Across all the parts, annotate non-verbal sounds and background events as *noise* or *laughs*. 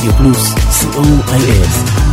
רדיו פלוס, co.il.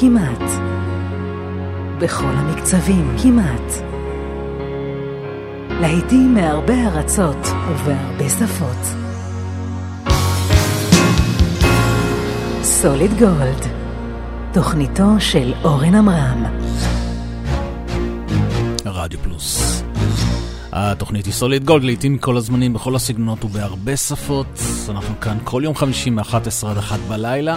כמעט. בכל המקצבים, כמעט. להיטים מהרבה ארצות ובהרבה שפות. סוליד גולד, תוכניתו של אורן עמרם. רדיו פלוס. התוכנית היא סוליד גולד, לעיתים מכל הזמנים, בכל הסגנונות ובהרבה שפות. אנחנו כאן כל יום חמישי מ-11 עד 1 בלילה.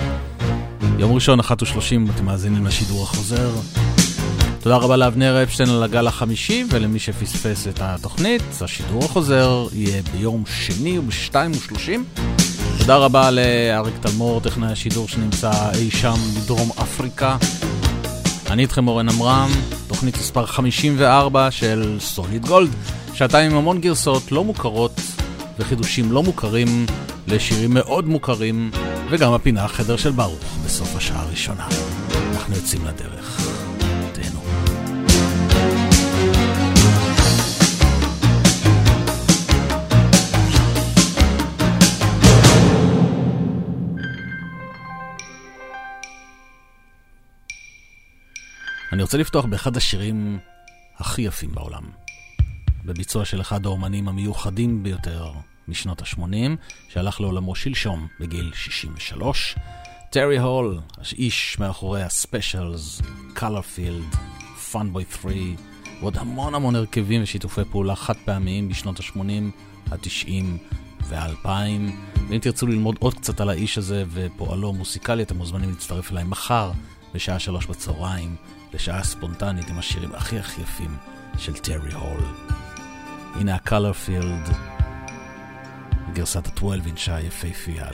יום ראשון, אחת ושלושים, אתם מאזינים לשידור החוזר. תודה רבה לאבנר אפשטיין על הגל החמישי, ולמי שפספס את התוכנית, השידור החוזר יהיה ביום שני ובשתיים ושלושים. תודה רבה לאריק תלמור, טכנאי השידור שנמצא אי שם בדרום אפריקה. אני איתכם אורן עמרם, תוכנית מספר 54 של סוליד גולד, שעתיים עם המון גרסאות לא מוכרות וחידושים לא מוכרים לשירים מאוד מוכרים. וגם הפינה החדר של ברוך בסוף השעה הראשונה. אנחנו יוצאים לדרך. תהנו. אני רוצה לפתוח באחד השירים הכי יפים בעולם. בביצוע של אחד האומנים המיוחדים ביותר משנות ה-80, שהלך לעולמו שלשום בגיל 63. טרי הול, איש מאחורי ה Specials, Colourfield, Fun Boy 3, ועוד המון המון הרכבים ושיתופי פעולה חד פעמיים בשנות ה-80, ה-90 וה-2000. ואם תרצו ללמוד עוד קצת על האיש הזה ופועלו המוסיקלי, אתם מוזמנים להצטרף אליי מחר בשעה שלוש בצהריים, לשעה ספונטנית עם השירים הכי הכי יפים של טרי הול. הנה ה Colourfield. גרסת ה-12 אינצ'ה היפהפייה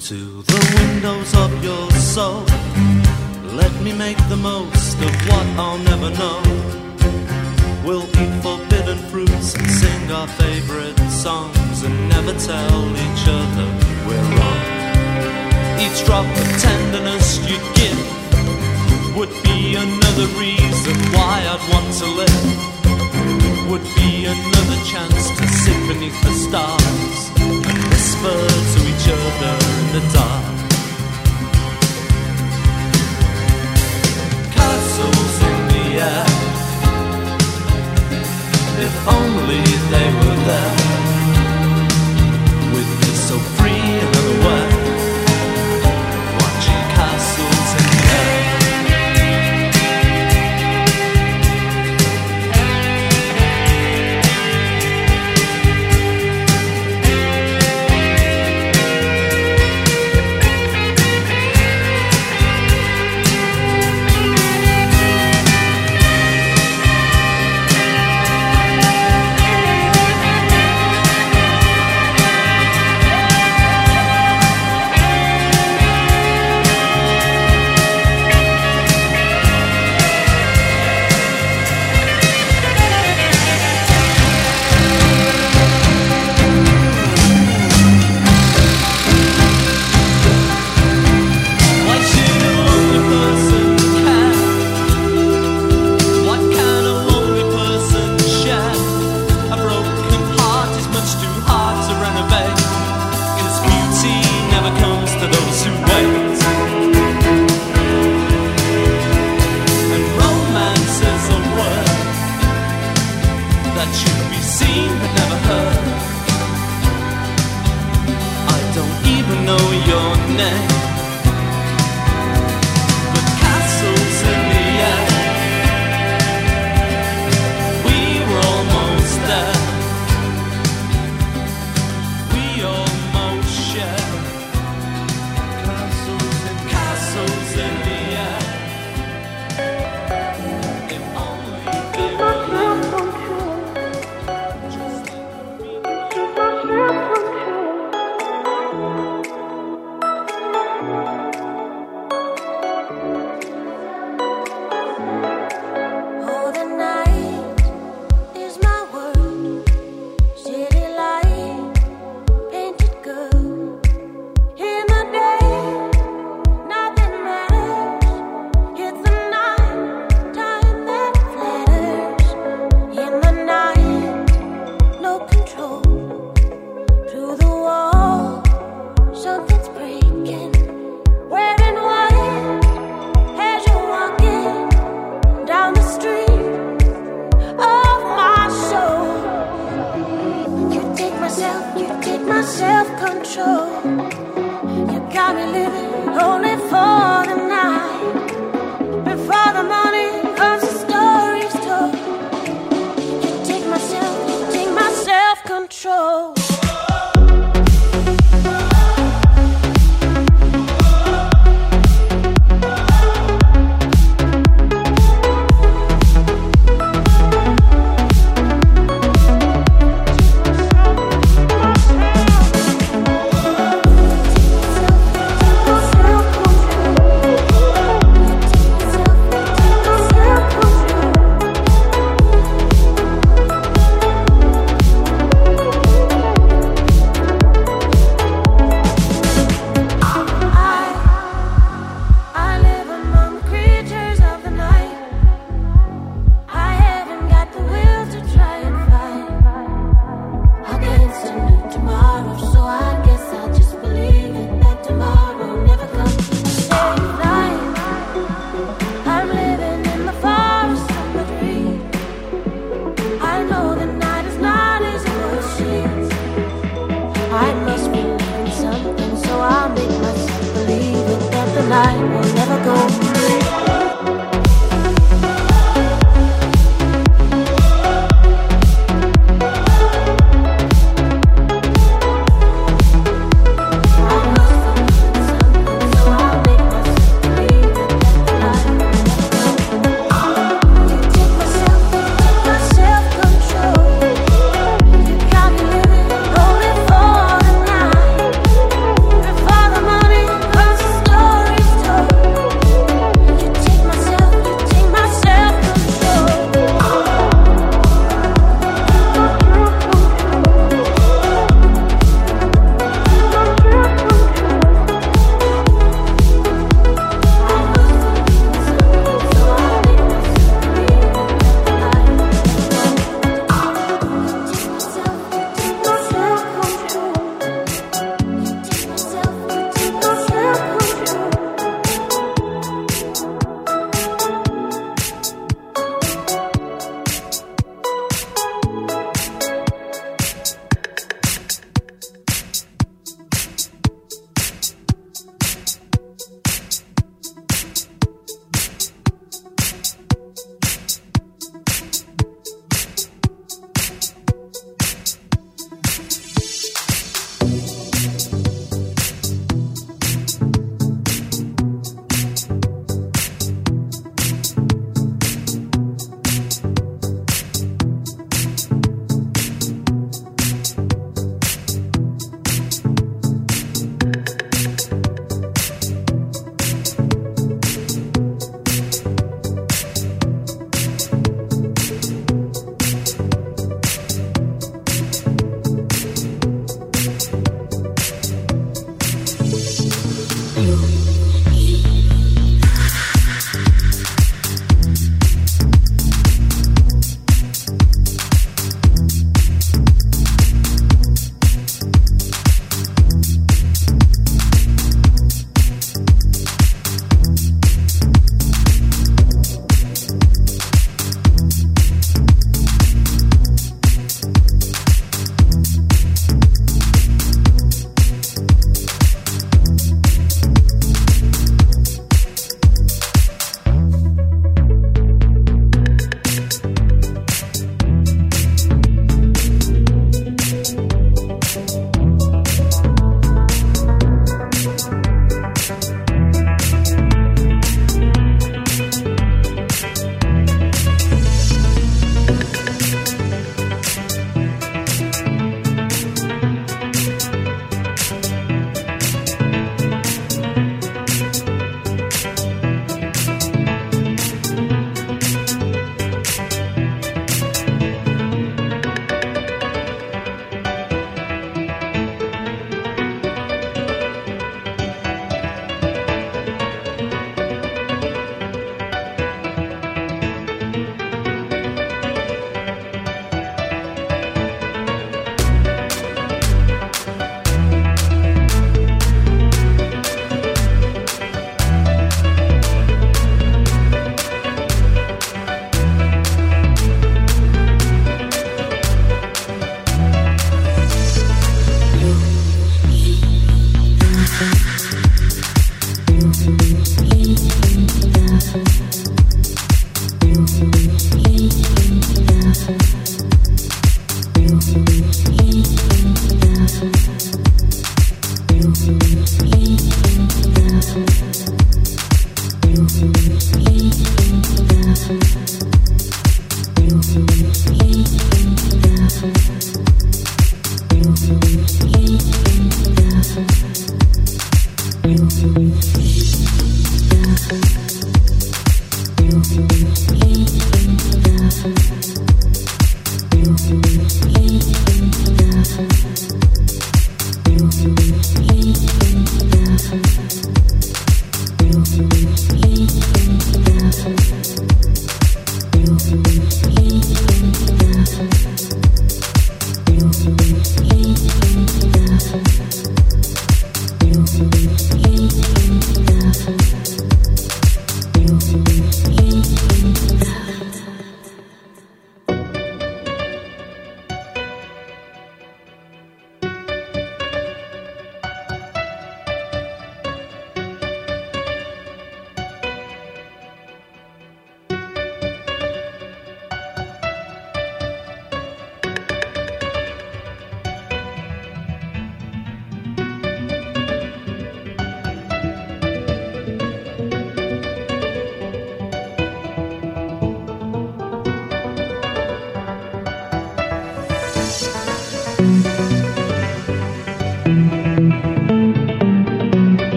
Into the windows of your soul. Let me make the most of what I'll never know. We'll eat forbidden fruits and sing our favorite songs and never tell each other we're wrong. Each drop of tenderness you give would be another reason why I'd want to live would be another chance to sit beneath the stars and whisper to each other in the dark. Castles in the air, if only they were there. We'd be so free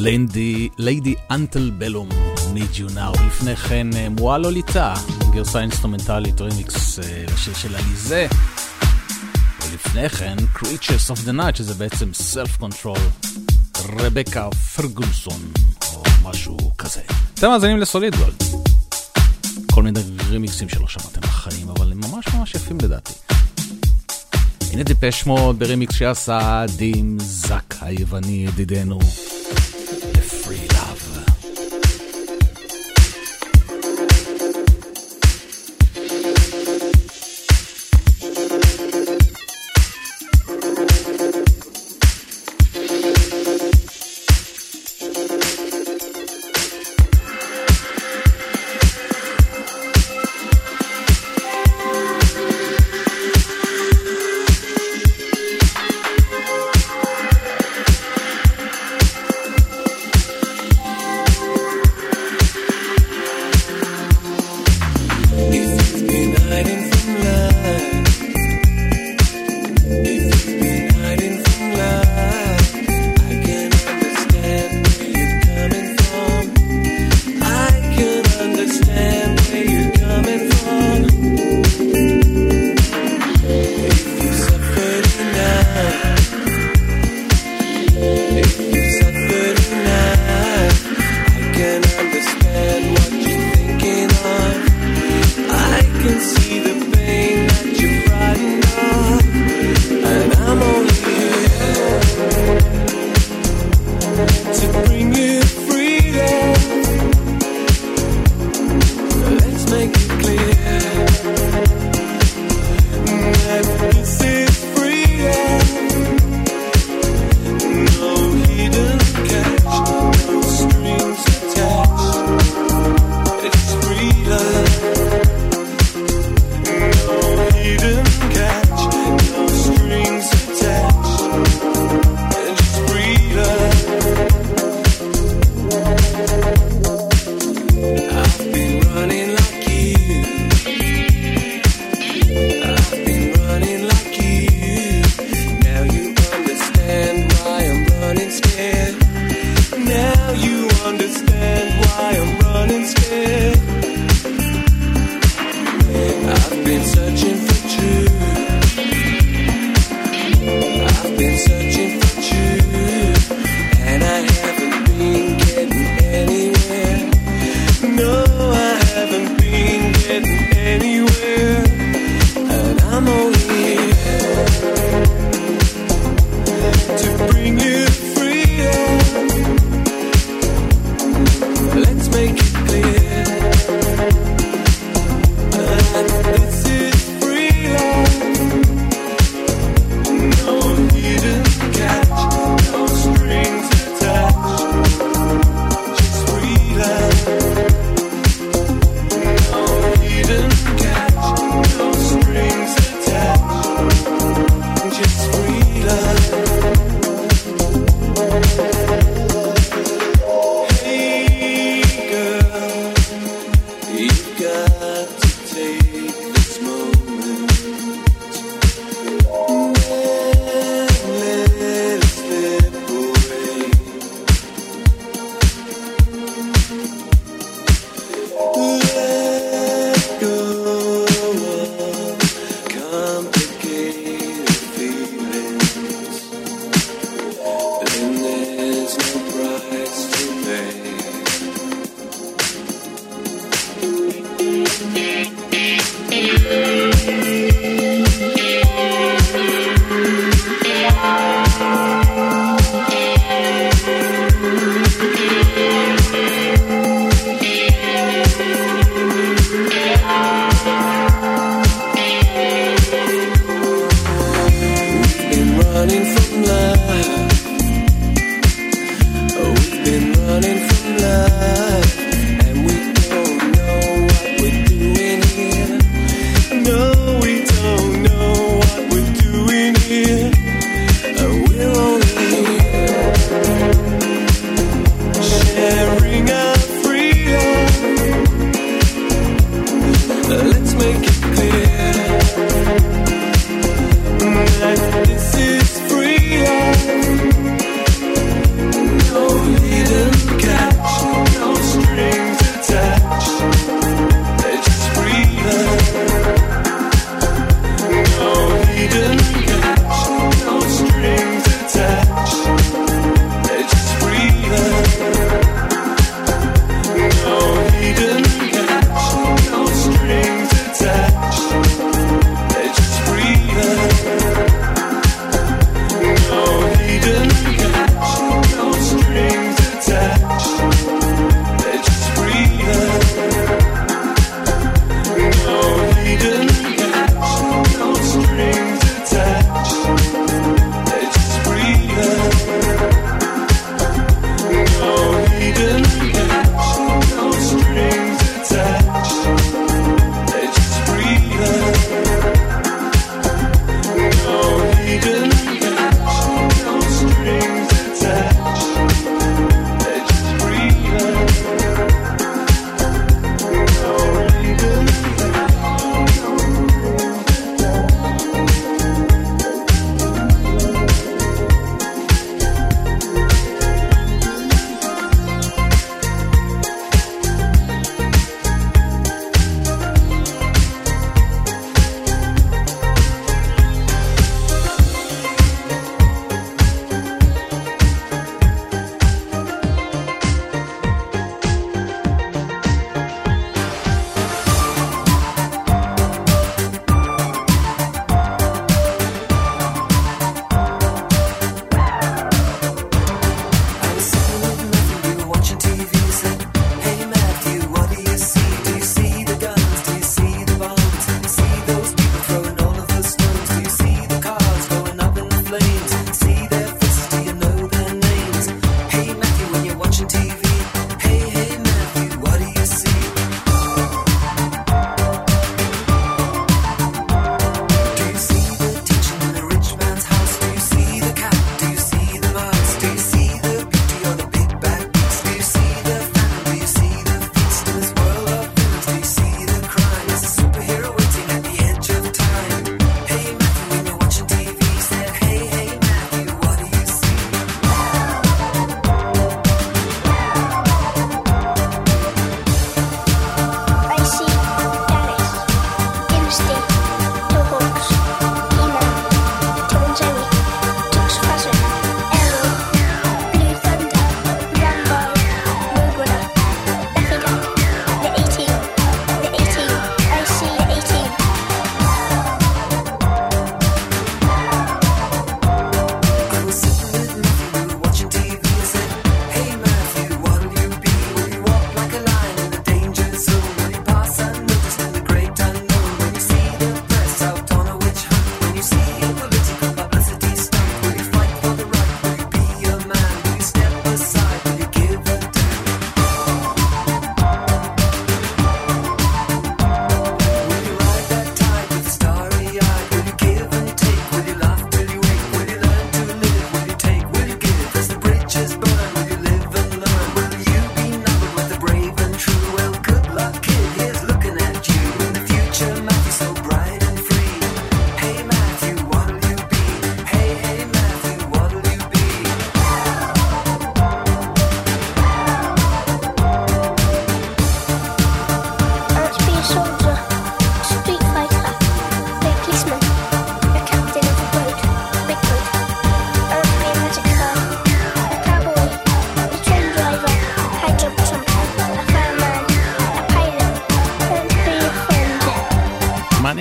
הול. Lady Antebellum, Need You Now. לפני כן אה, Moi Lolita, גרסה אינסטרומנטלית רימיקס אה, לשיר של אליזה. ולפני כן Creatures of the Night, שזה בעצם Self Control, רבקה פרגוסון, או משהו כזה. אתם מאזינים ל Solid Gold. כל מיני רימיקסים שלא שמעתם בחיים, אבל הם ממש ממש יפים לדעתי. הנה Depeche Mode ברימיקס שעשה DimZach היווני ידידנו.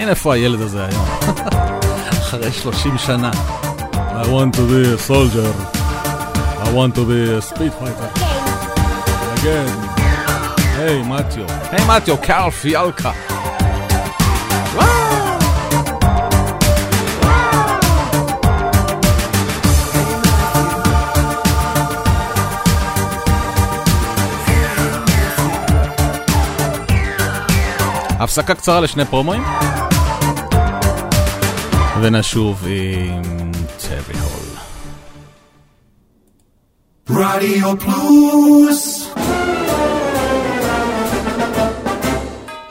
מבין איפה הילד הזה היום. *laughs* אחרי 30 שנה. I want to be a soldier. I want to be a speed fighter. Again. היי, מתיו. היי, מתיו, קארל פיאלקה. הפסקה קצרה לשני פרומואים. ונשוב עם טרי הול. רדיו פלוס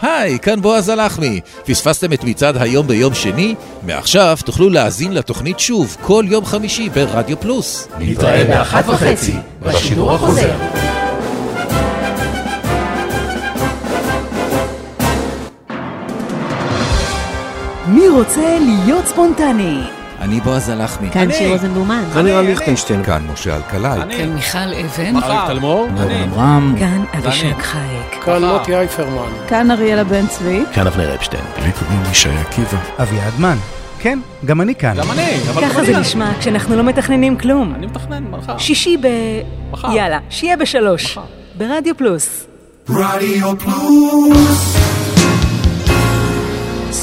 היי, כאן בועז הלחמי. פספסתם את מצעד היום ביום שני? מעכשיו תוכלו להאזין לתוכנית שוב כל יום חמישי ברדיו פלוס. נתראה באחת וחצי בשידור החוזר. רוצה להיות ספונטני? אני בועז הלחמי. כאן שיר רוזנבלומן. כאן נירה ליכטנשטיין. כאן משה אלקלעי. כאן מיכל אבן. אריק תלמור. אברהם. כאן אבישג חייק. כאן מוטי אייפרמן. כאן אריאלה בן צבי. כאן אבנר אפשטיין. לי קוראים ישי עקיבא. אביעד מן. כן, גם אני כאן. גם אני, אבל ככה זה נשמע כשאנחנו לא מתכננים כלום. אני מתכנן מחר. שישי ב... מחר. יאללה, שיהיה בשלוש. ברדיו פלוס. רדיו פלוס.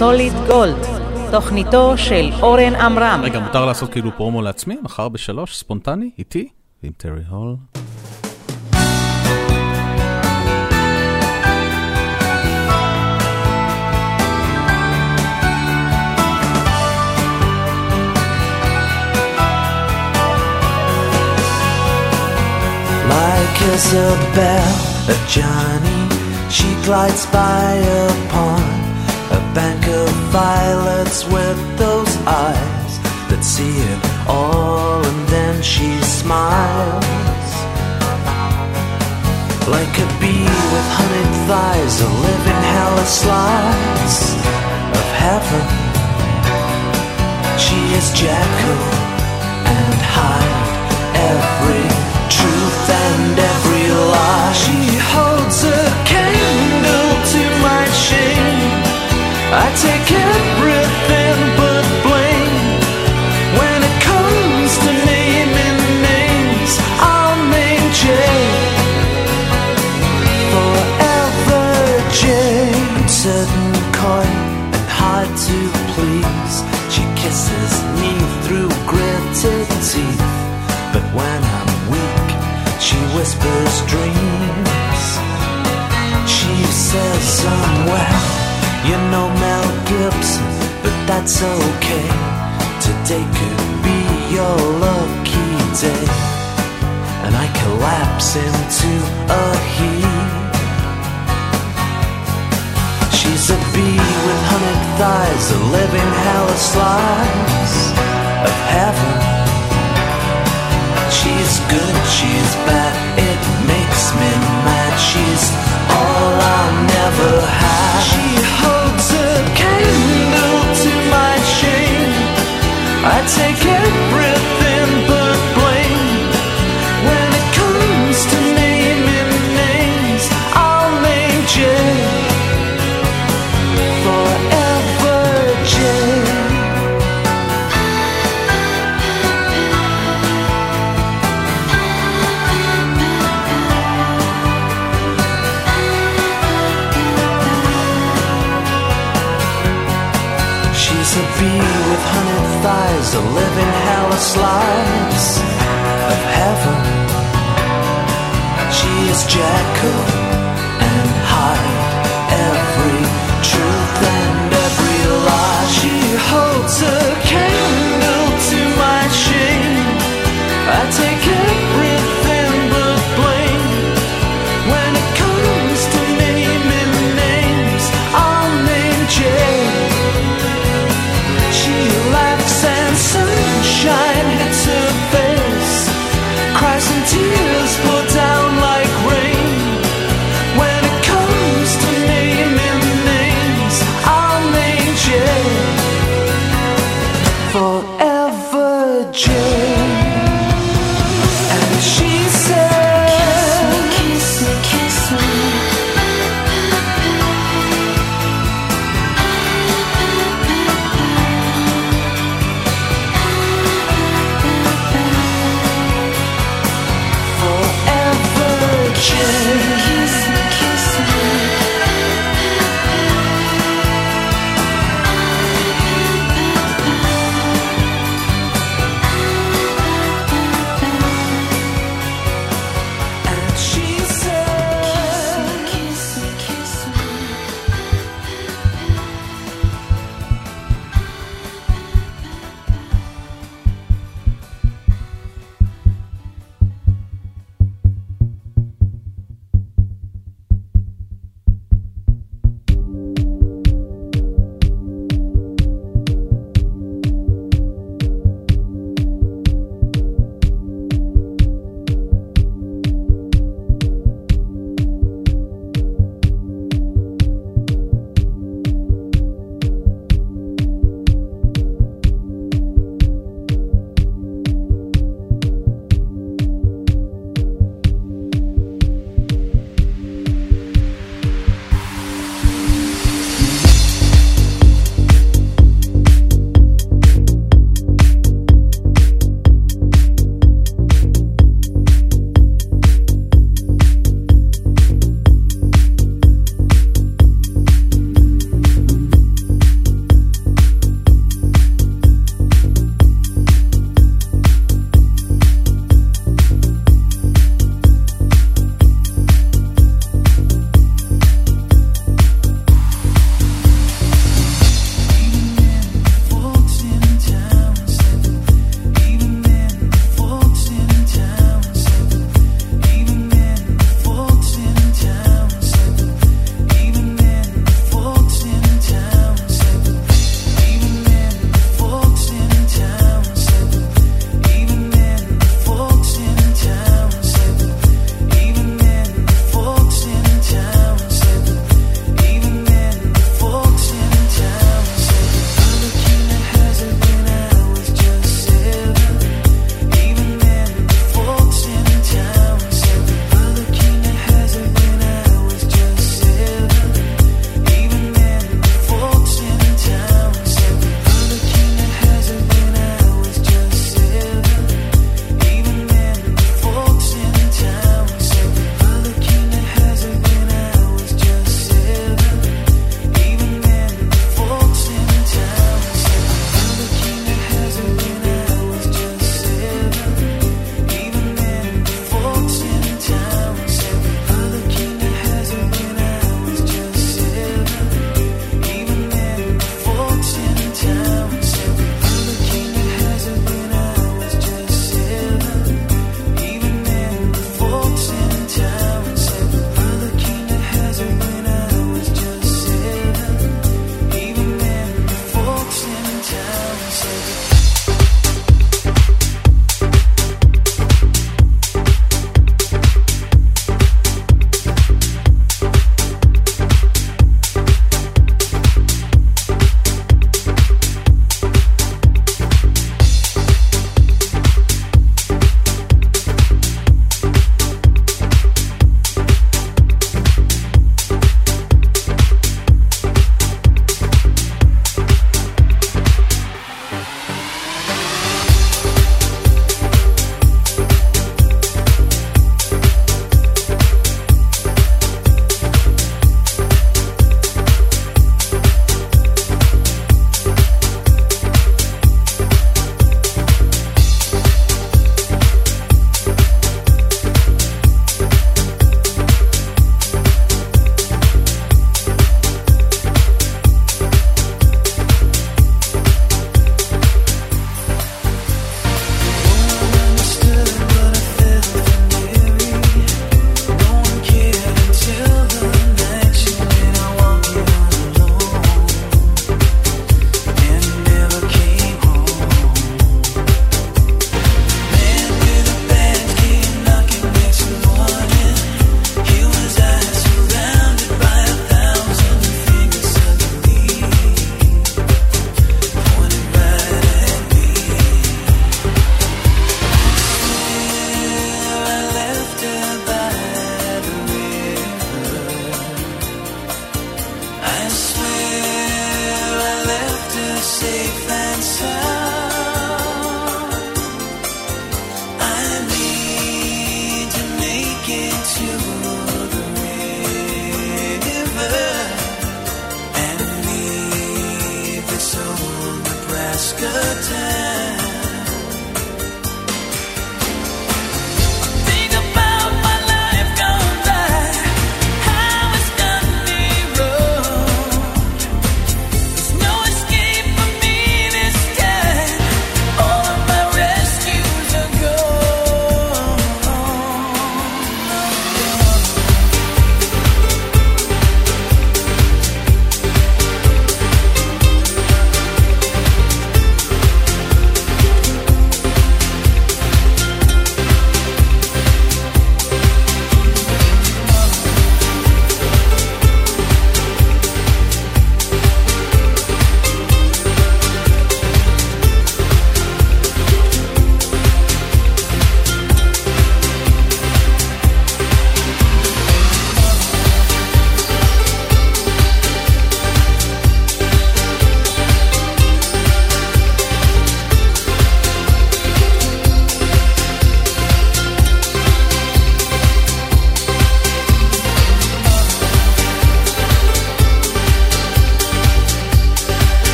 סוליד גולד, תוכניתו של אורן עמרם. רגע, מותר לעשות כאילו פרומו לעצמי? מחר בשלוש, ספונטני, איתי, ועם טרי הול. Like Isabel, a Johnny, she glides by upon bank of violets with those eyes that see it all and then she smiles. Like a bee with honeyed thighs, a living hell a slice of heaven. She is Jekyll and Hyde, every truth and every lie. She I take everything but blame. When it comes to naming names, I'll. Certain coy and hard to please. She kisses me through gritted teeth. But when I'm weak, she whispers dreams. She says well, you know Mel Gibson, but that's okay. Today could be your lucky day. And I collapse into a heap. She's a bee with honeyed thighs, a living hell a slice of heaven. She's good, she's bad, it makes me mad. She's all I'll never have. She holds a candle to my shame. I take everything slice of heaven. She is Jekyll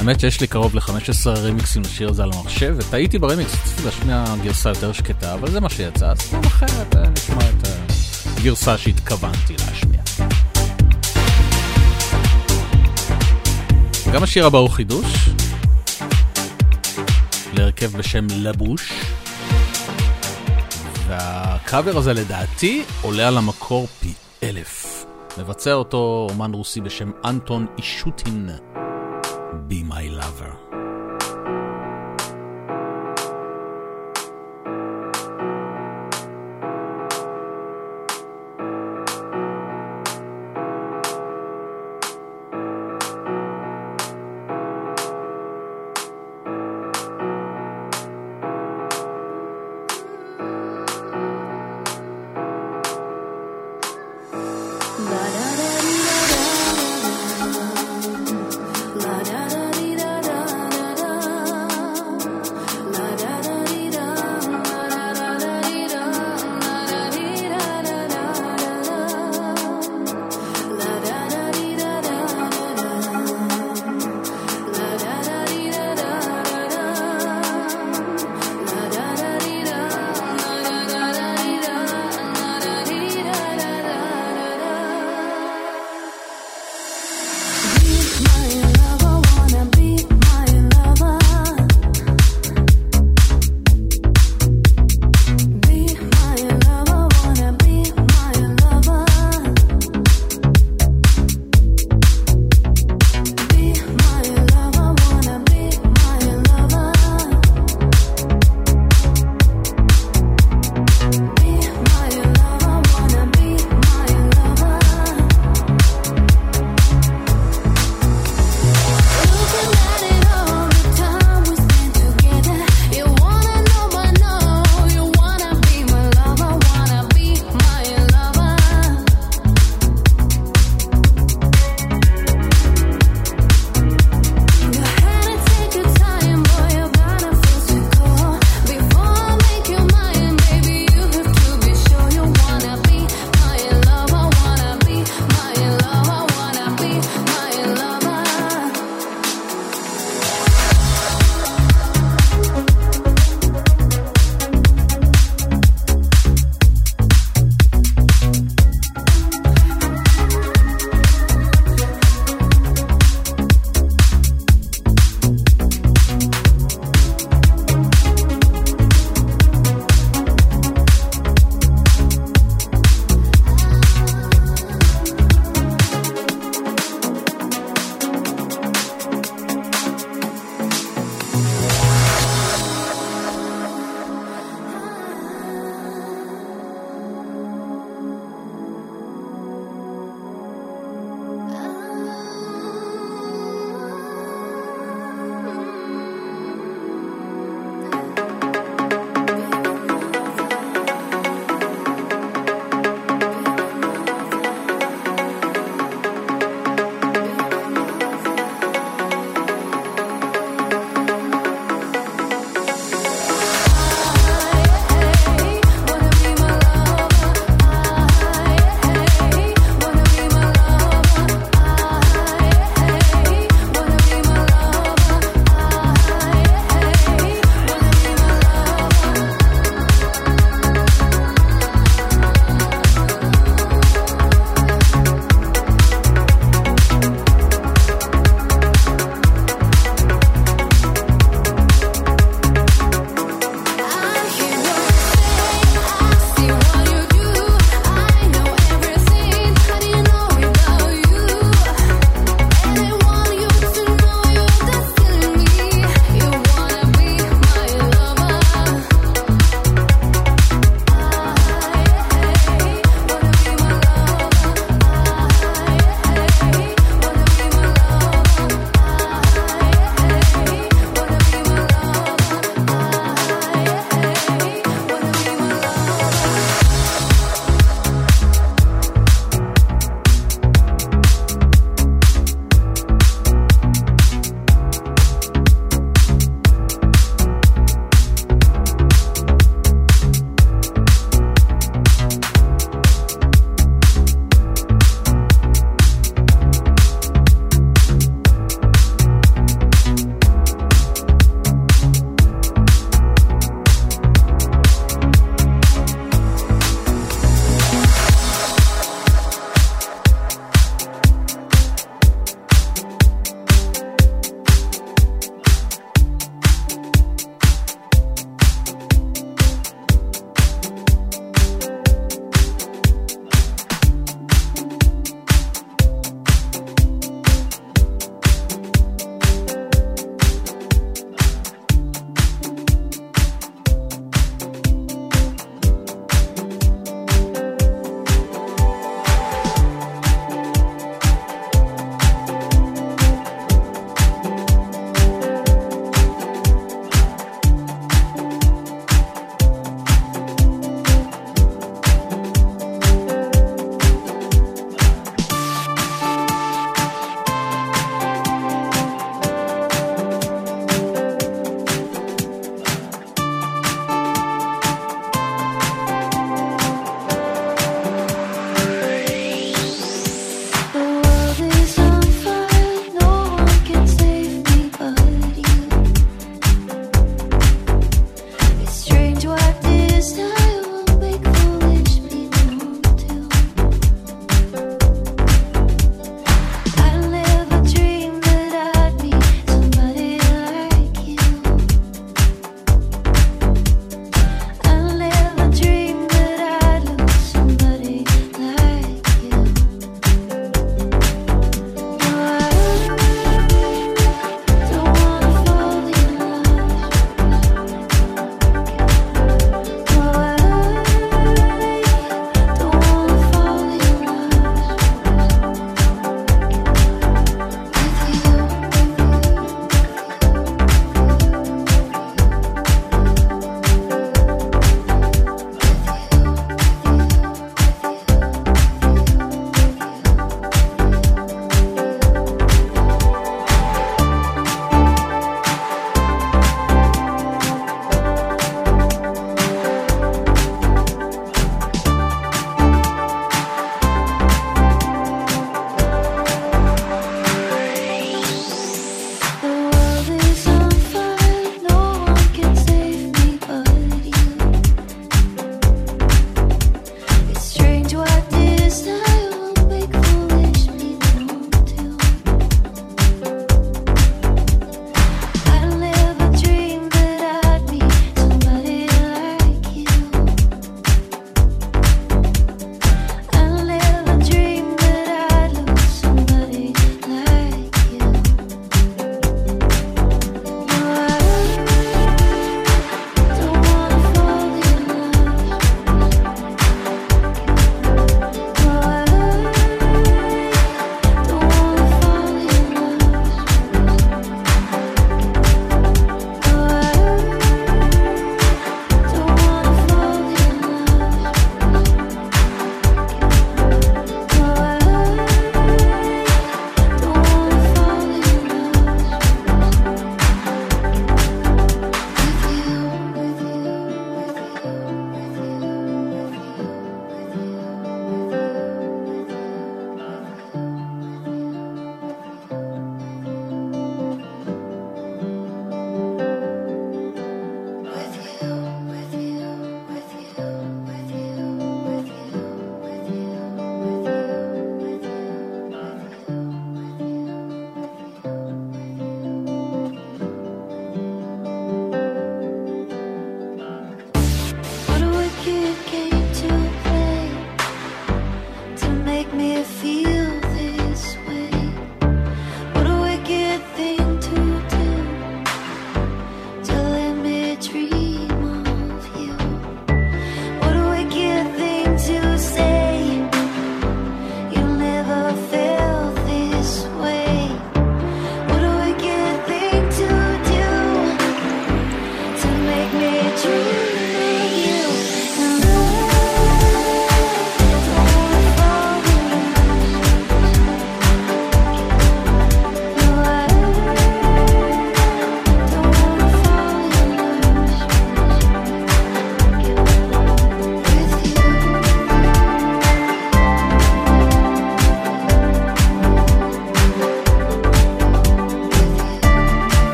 האמת שיש לי קרוב ל-15 רמיקסים לשיר הזה על המחשב, וטעיתי ברמיקס, רציתי להשמיע גרסה יותר שקטה, אבל זה מה שיצא, אז פעם אחרת אה, נשמע את הגרסה שהתכוונתי להשמיע. גם השיר הבא הוא חידוש, להרכב בשם לבוש, והקאבר הזה לדעתי עולה על המקור פי אלף. מבצע אותו אומן רוסי בשם אנטון אישוטין, Be My Lover.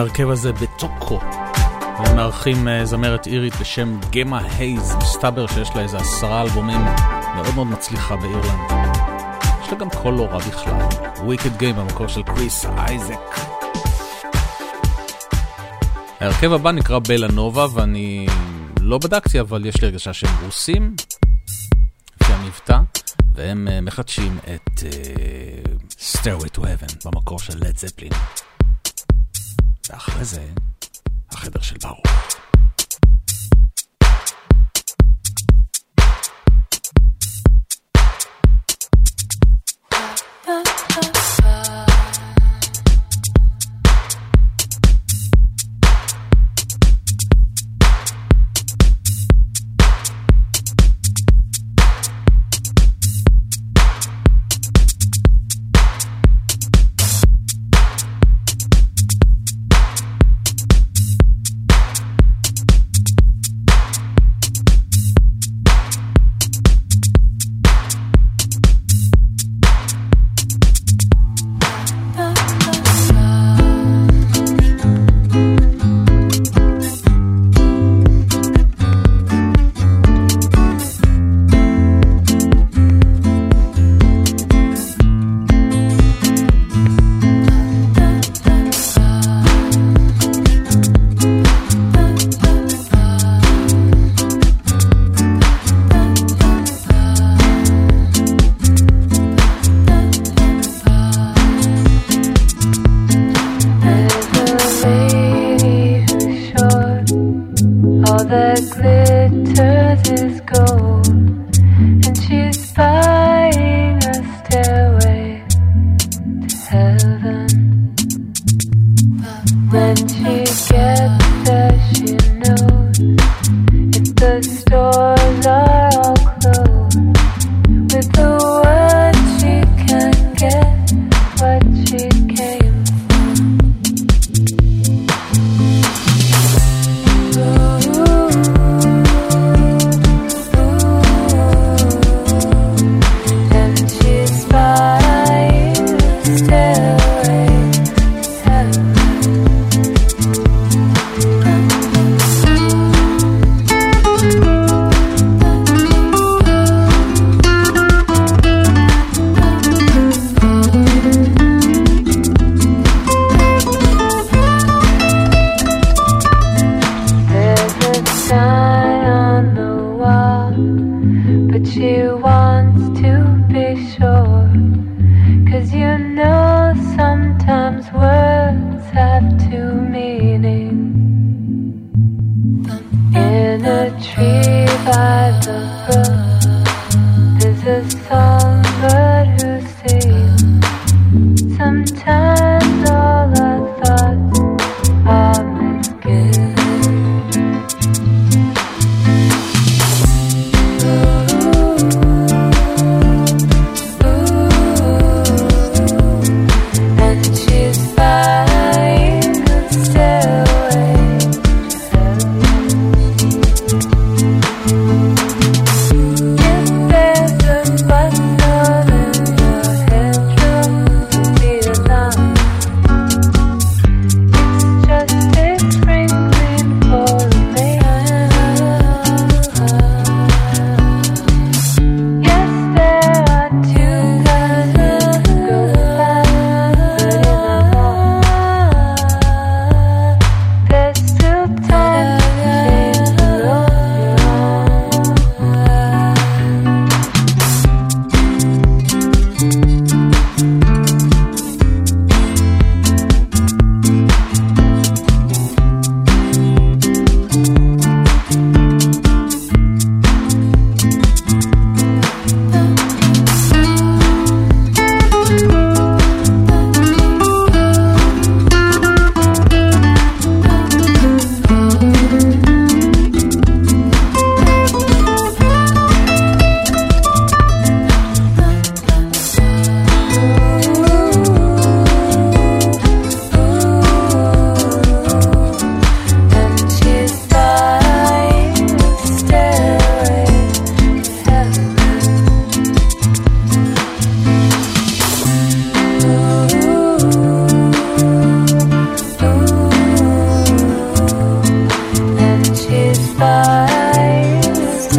להרכב הזה בטוקו. הם מארחים אה, זמרת אירית בשם גמה הייז, מסתבר שיש לה איזה עשרה אלבומים מאוד מאוד מצליחה באירלנד. יש לה גם קול לא רע בכלל. וויקד גיים במקור של קריס אייזק. ההרכב הבא נקרא בלה נובה, ואני לא בדקתי, אבל יש לי הרגשה שהם רוסים, לפי המבטא, והם אה, מחדשים את uh, Stairway to Heaven במקור של לד זפלין. präsent.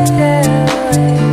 away.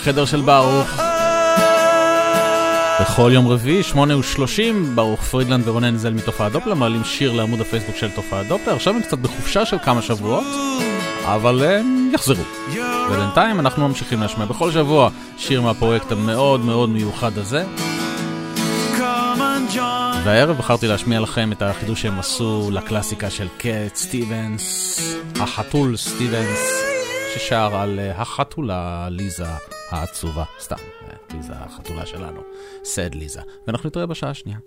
החדר של ברוך. בכל יום רביעי, שמונה ושלושים, ברוך פרידלנד ורונן זל מתופעת דופלר מעלים שיר לעמוד הפייסבוק של תופעת דופלר, עכשיו הם קצת בחופשה של כמה שבועות, אבל הם יחזרו. ובינתיים אנחנו ממשיכים להשמיע בכל שבוע שיר מהפרויקט המאוד מאוד מיוחד הזה. והערב בחרתי להשמיע לכם את החידוש שהם עשו לקלאסיקה של קט סטיבנס, החתול סטיבנס, ששר על אה, החתולה ליזה. העצובה. סתם, אה, ליזה החתולה שלנו. סד ליזה. ואנחנו נתראה בשעה השנייה.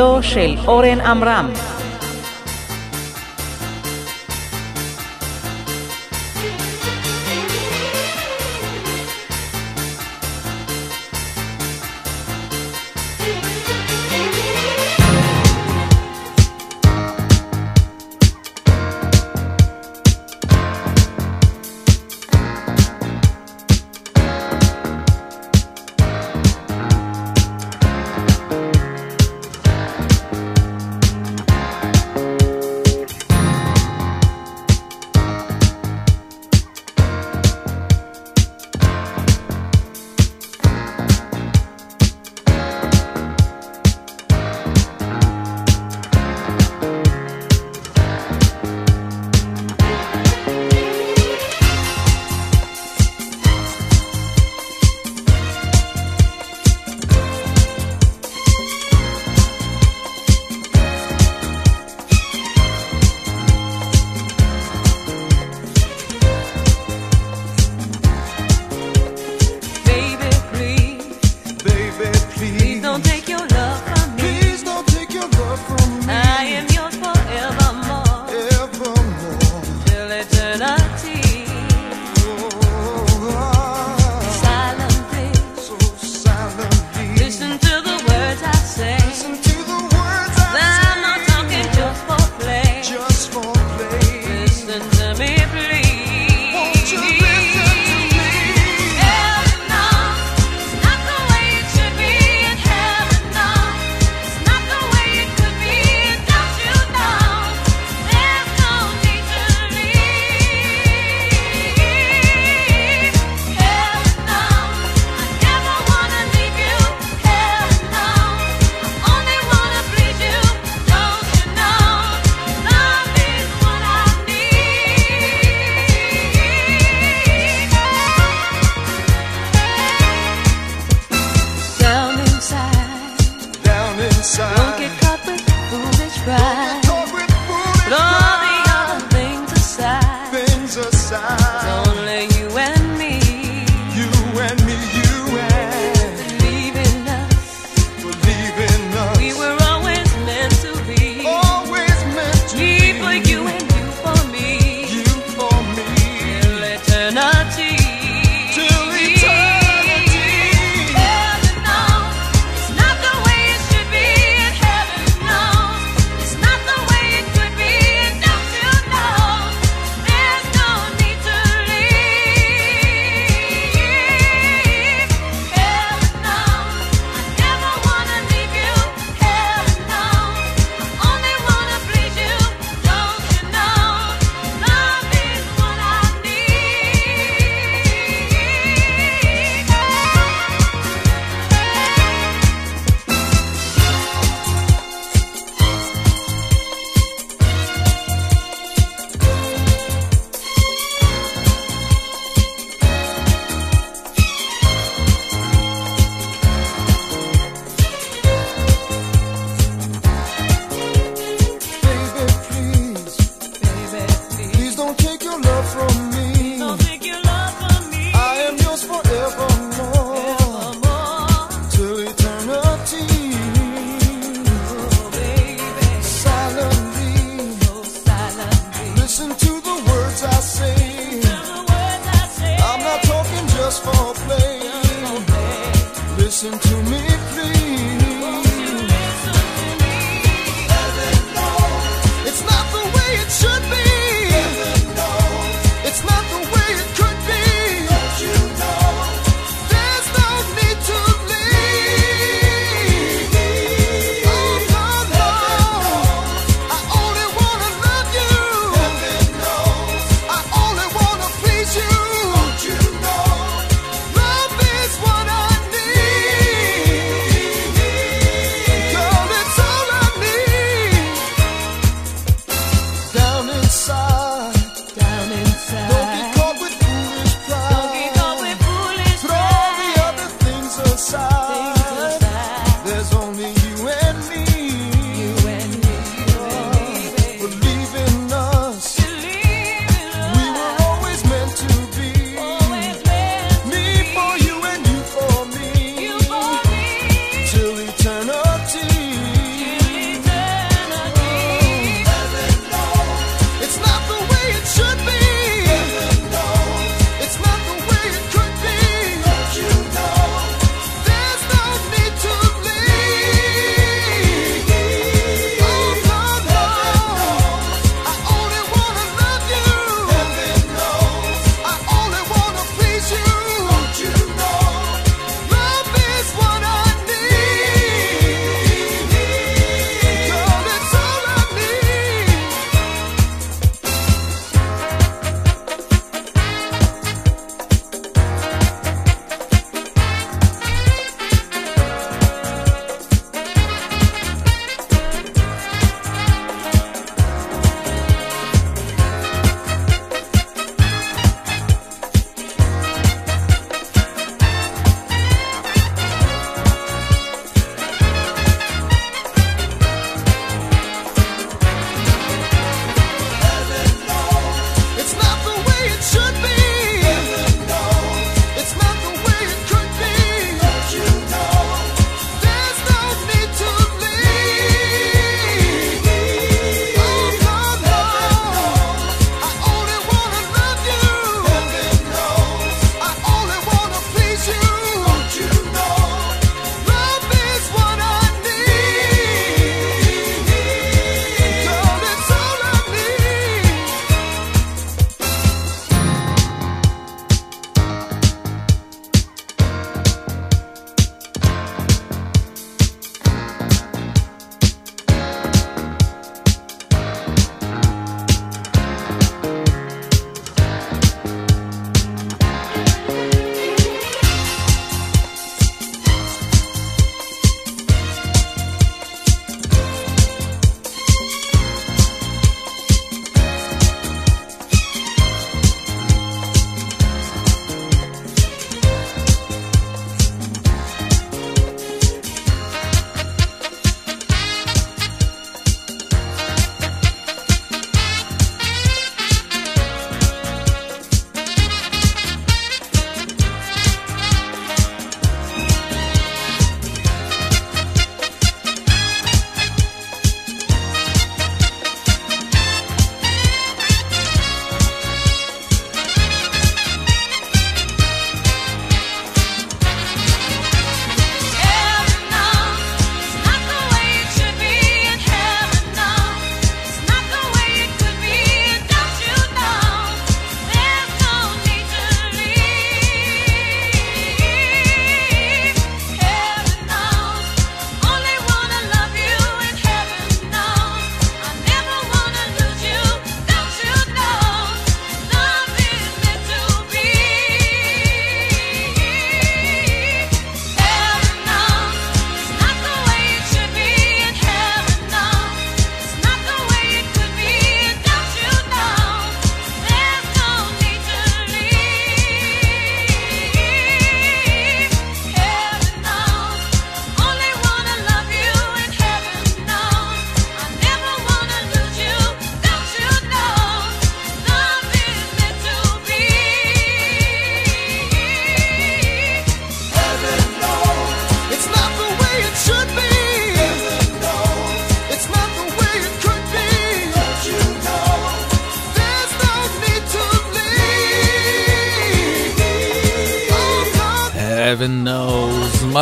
בתו של אורן עמרם.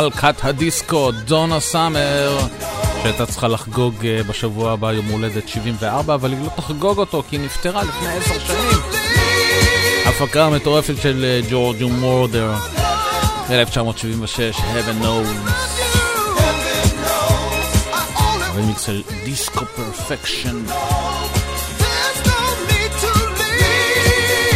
מלכת הדיסקו, דונה סאמר, שהייתה צריכה לחגוג אה, בשבוע הבא יום הולדת 74, אבל היא לא תחגוג אותו כי היא נפטרה לפני עשר שנים. הפקה המטורפת של אה, ג'ורג'יו מורודר, 1976, Heaven Knows. רמיקס של Disco Perfection.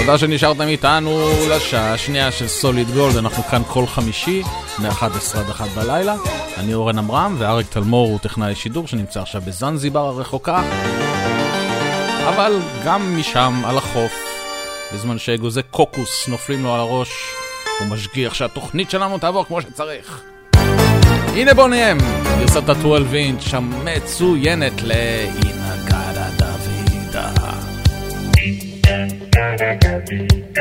תודה שנשארתם איתנו לשעה השנייה של Solid Gold, אנחנו כאן כל חמישי, מ-11 עד 1 בלילה. אני אורן עמרם, ואריק תלמור הוא טכנאי שידור שנמצא עכשיו בזנזיבר הרחוקה. אבל גם משם, על החוף, בזמן שאגוזי קוקוס נופלים לו על הראש, הוא משגיח שהתוכנית שלנו תעבור כמו שצריך. הנה בוא נהיה, גרסת ה-12 אינץ' המצוינת לאינגדה Mega Beats.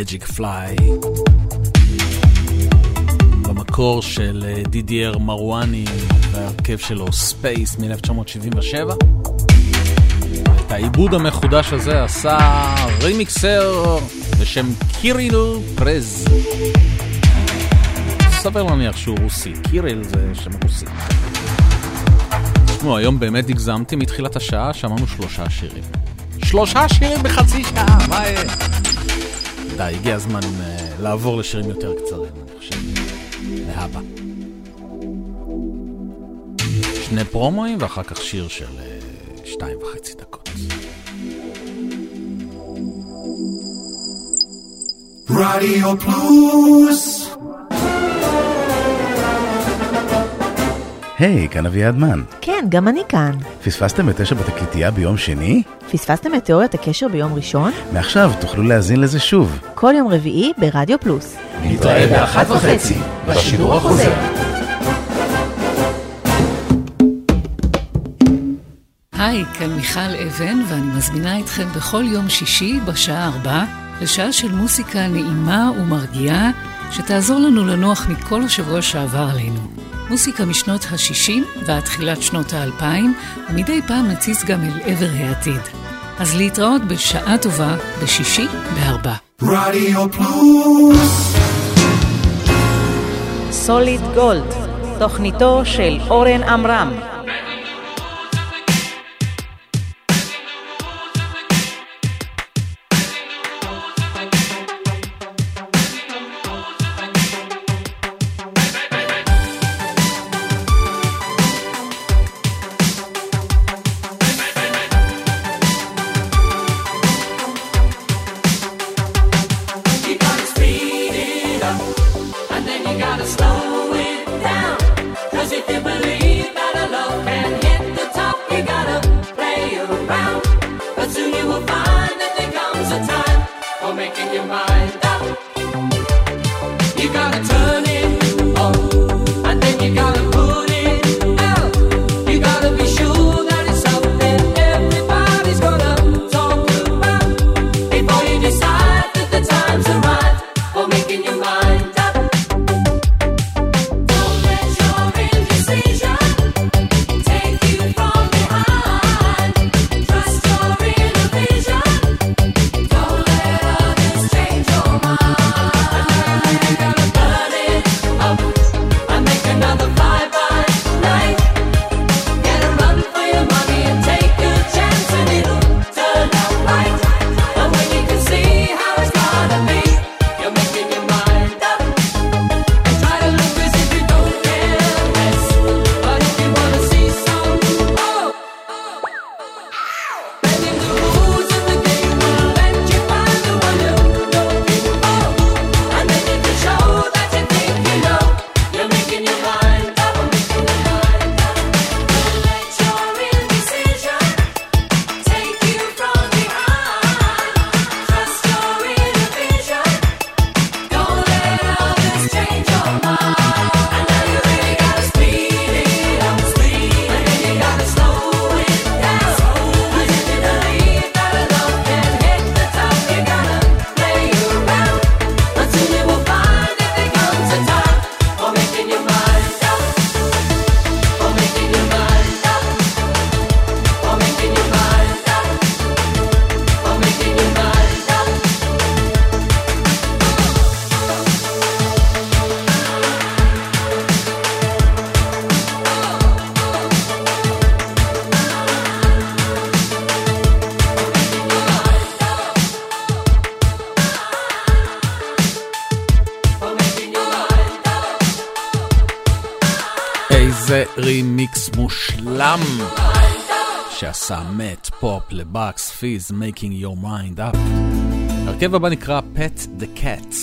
Magic Fly. במקור של אה, דידיאר מרואני והרכב שלו Space מ-1977. את העיבוד המחודש הזה עשה remixer בשם קיריל פרז. סביר להניח שהוא רוסי, קיריל זה שם רוסי. תשמעו, היום באמת הגזמתי מתחילת השעה, שמענו שלושה שירים. שלושה שירים בחצי שעה, מה... יהיה? די, הגיע הזמן uh, לעבור לשירים יותר קצרים, אני חושב. להבא. שני פרומואים ואחר כך שיר של uh, שתיים וחצי דקות. רדיו פלוס היי, כאן אביעד מן. כן, גם אני כאן. פספסתם את תשע בתקליטייה ביום שני? פספסתם את תיאוריית הקשר ביום ראשון? מעכשיו תוכלו להאזין לזה שוב. כל יום רביעי ברדיו פלוס. נתראה באחת וחצי בשידור החוזר. היי, כאן מיכל אבן, ואני מזמינה אתכם בכל יום שישי בשעה ארבע לשעה של מוסיקה נעימה ומרגיעה, שתעזור לנו לנוח מכל השבוע שעבר עלינו. מוסיקה משנות ה-60 ועד תחילת שנות ה-2000, ומדי פעם נציץ גם אל עבר העתיד. אז להתראות בשעה טובה בשישי בארבע. רדיו פלוס סוליד גולד, תוכניתו של אורן עמרם. רימיקס מושלם שעשה מאט פופ ל Bucks Fizz Making Your Mind Up. הרכב הבא נקרא Pet the Cat.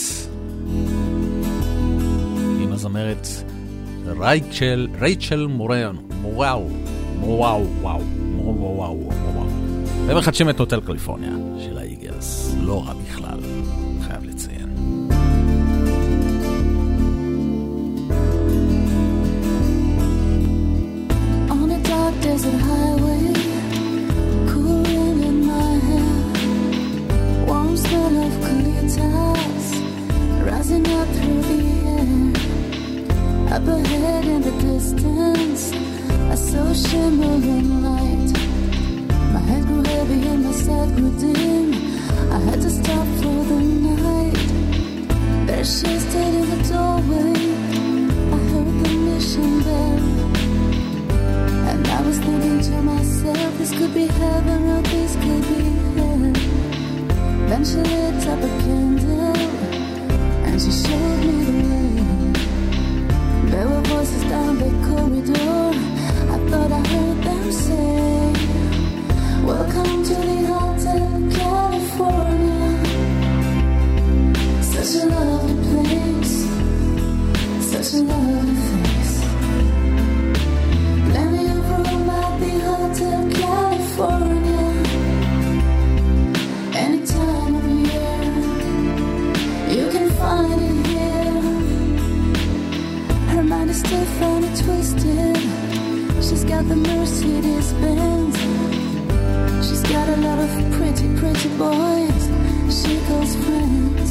עם הזמרת רייצ'ל, רייצ'ל מורן, מוראו, מוראו, וואו, מוראו, וואו, וואו. והם מחדשים את Hotel California של ה Eagles, לא רע בכלל, חייב לציין. She stood in the distance. I saw shimmering light. My head grew heavy and my side grew din. I had to stop for the night. There's just that in the doorway. I heard the mission bell. Thinking to myself, this could be heaven or this could be hell. Then she lit up a candle and she showed me the way. There were voices down the corridor. I thought I heard them say, Welcome to the Hotel California. Such a lovely place, such a lovely face. Got the Mercedes Benz. She's got a lot of pretty, pretty boys. She calls friends.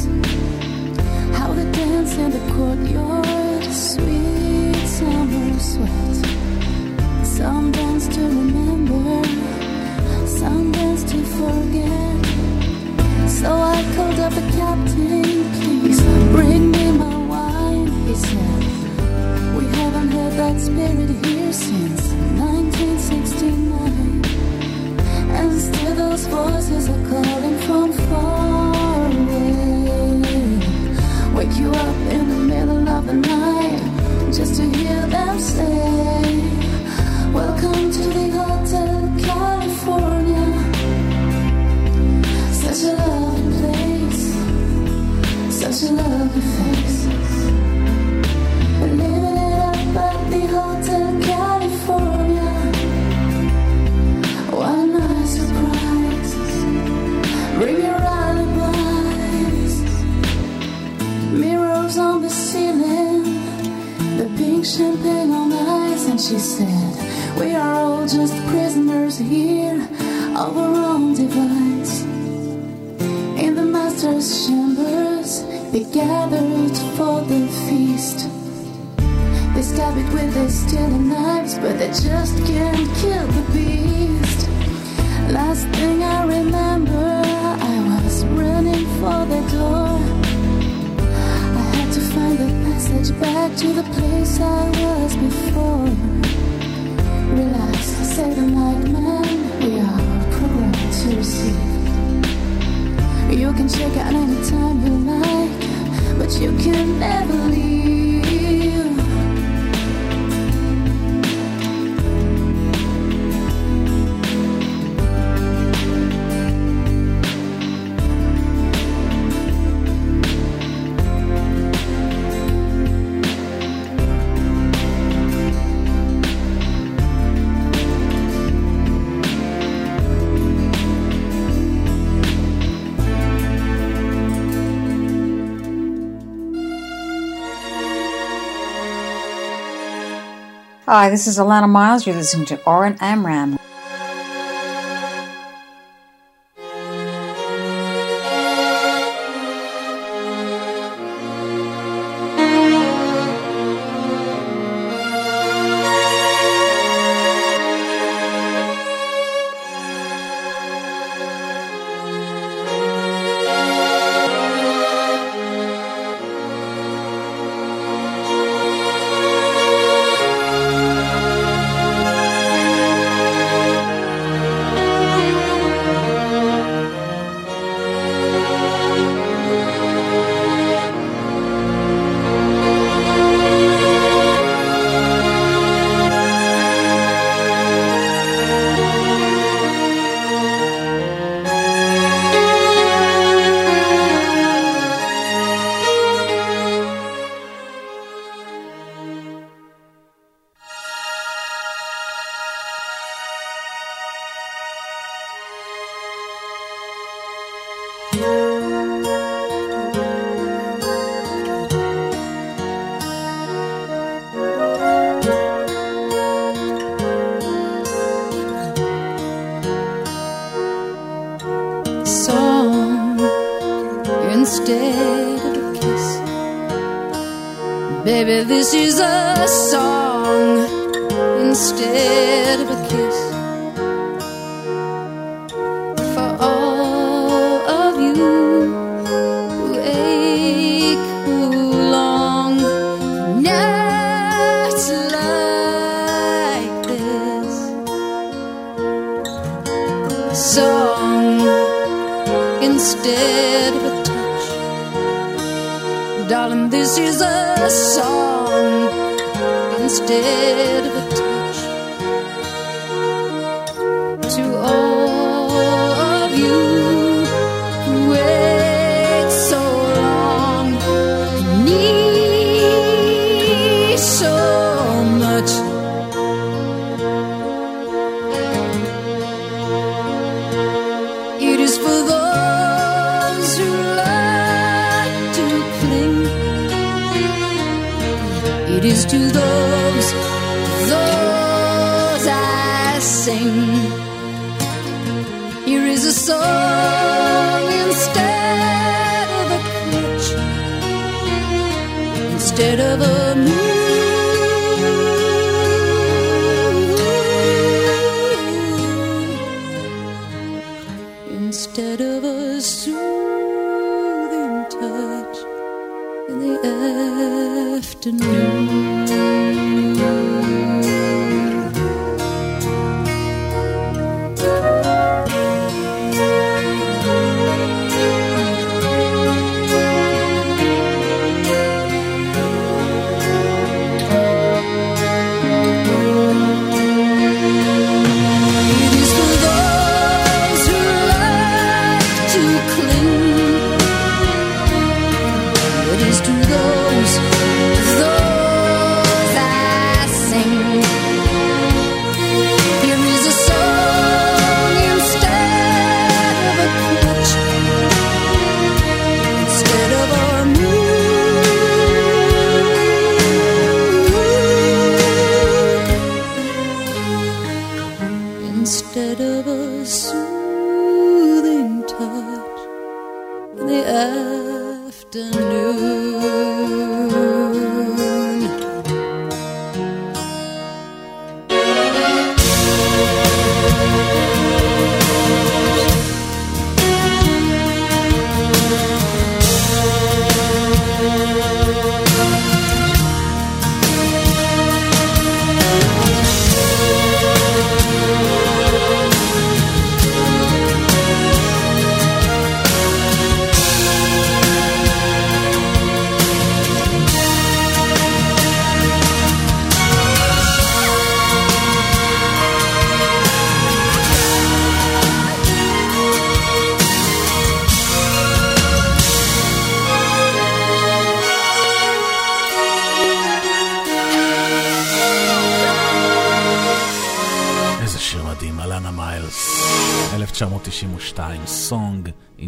How they dance in the courtyard. Sweet summer sweat. Some dance to remember, some dance to forget. So I called up the captain, please bring me my wine. He said, We haven't had that spirit here 1969. And still those voices are calling from far away. Wake you up in the middle of the night just to hear them say, Welcome to the Hotel California. Such a lovely place, such a lovely face. She said, We are all just prisoners here of our own device. In the master's chambers, they gathered for the feast. They stab it with their stealing knives, but they just can't kill the beast. Last thing I remember, I was running for the door. I had to find the passage back to the place I was before. You can check out anytime you like, but you can never leave. Hi, this is Alana Miles. You're listening to Oren Amram.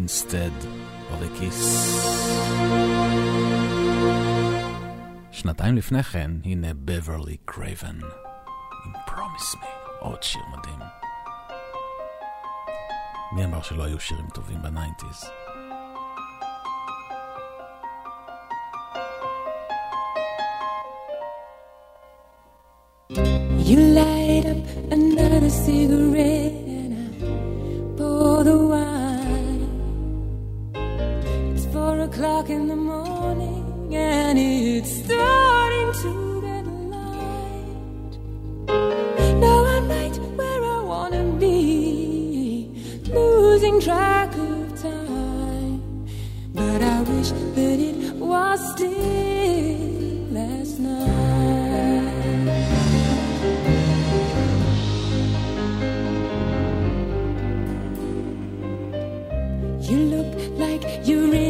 instead of a kiss. שנתיים לפני כן, הנה בברלי קרייבן עם Promise Me, עוד שיר מדהים. מי אמר שלא היו שירים טובים ב nineties? You light up another cigarette and I pour the wine. o'clock in the morning and it's starting to get light. Now I'm right where I wanna be, losing track of time. But I wish that it was still last night. You look like you're in.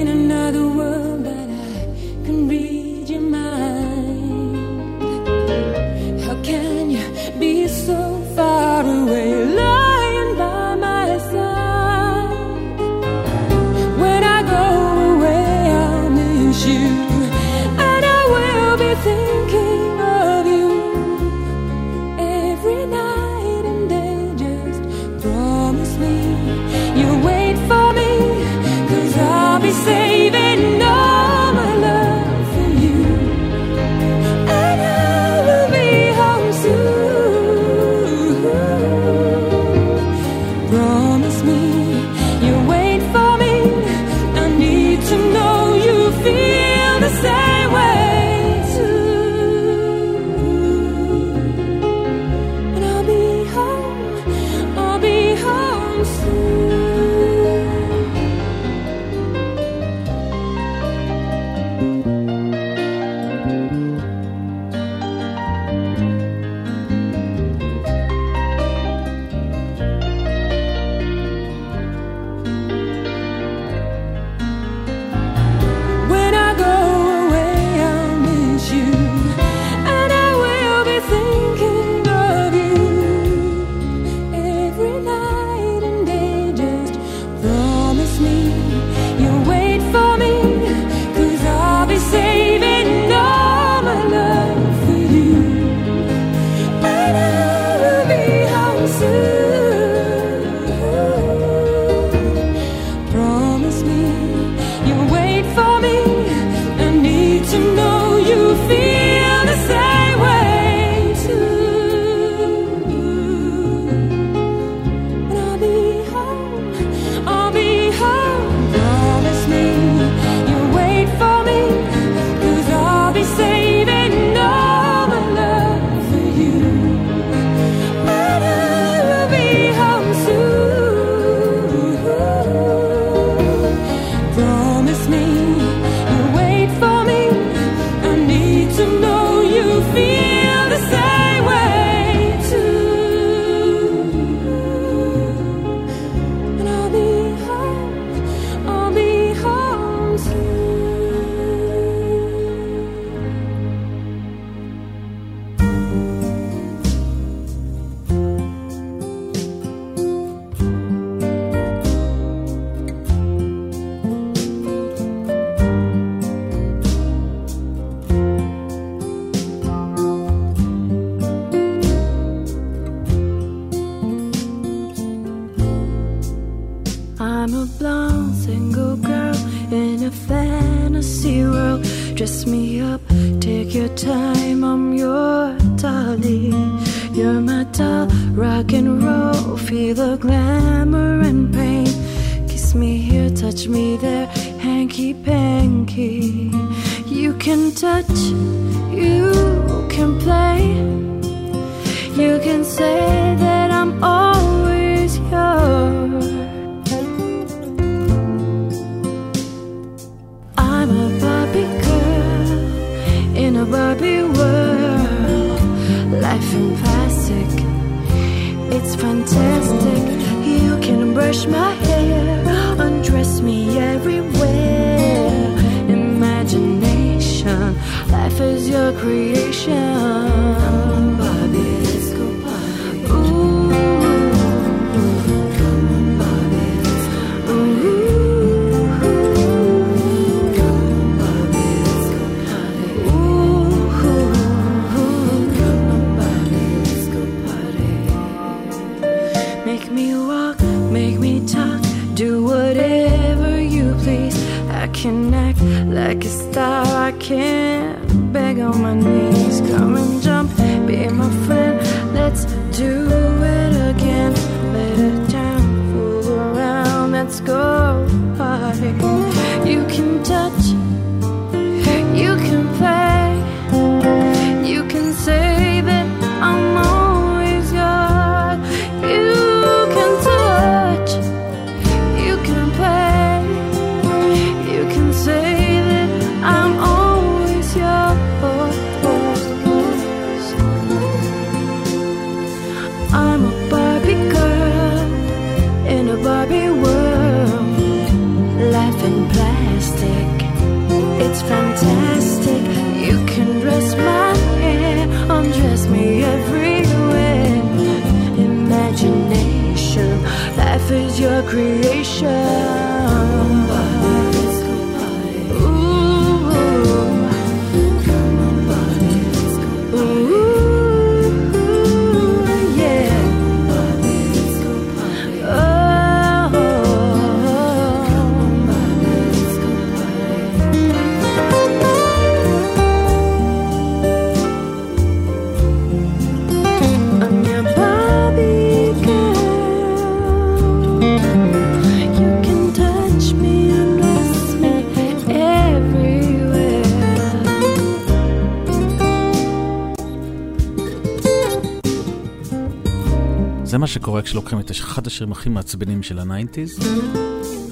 קורה כשלוקחים את אחד השירים הכי מעצבנים של ה nineties,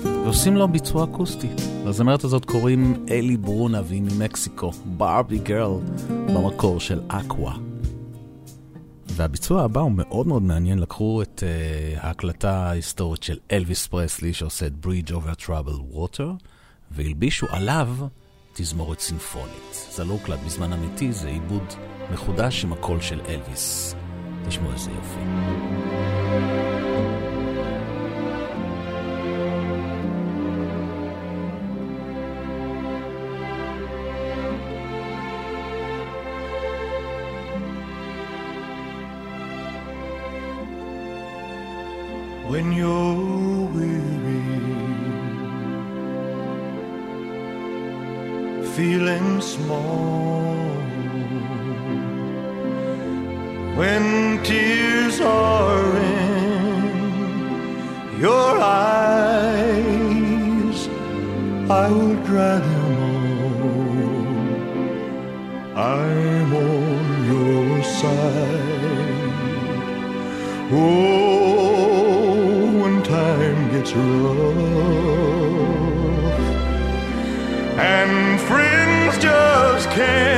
ועושים לו ביצוע אקוסטי. לזמרת הזאת קוראים אלי ברונה והיא ממקסיקו, Barbie Girl, במקור של Aqua. והביצוע הבא הוא מאוד מאוד מעניין, לקחו את אה, ההקלטה ההיסטורית של אלוויס פרסלי שעושה את Bridge over Troubled Water, והלבישו עליו תזמורת סימפונית. זה לא הוקלט בזמן אמיתי, זה עיבוד מחודש עם הקול של אלוויס. Ich muss aufhören. when tears are in your eyes, I would dry them all. I'm on your side. Oh, when time gets rough and friends just can't.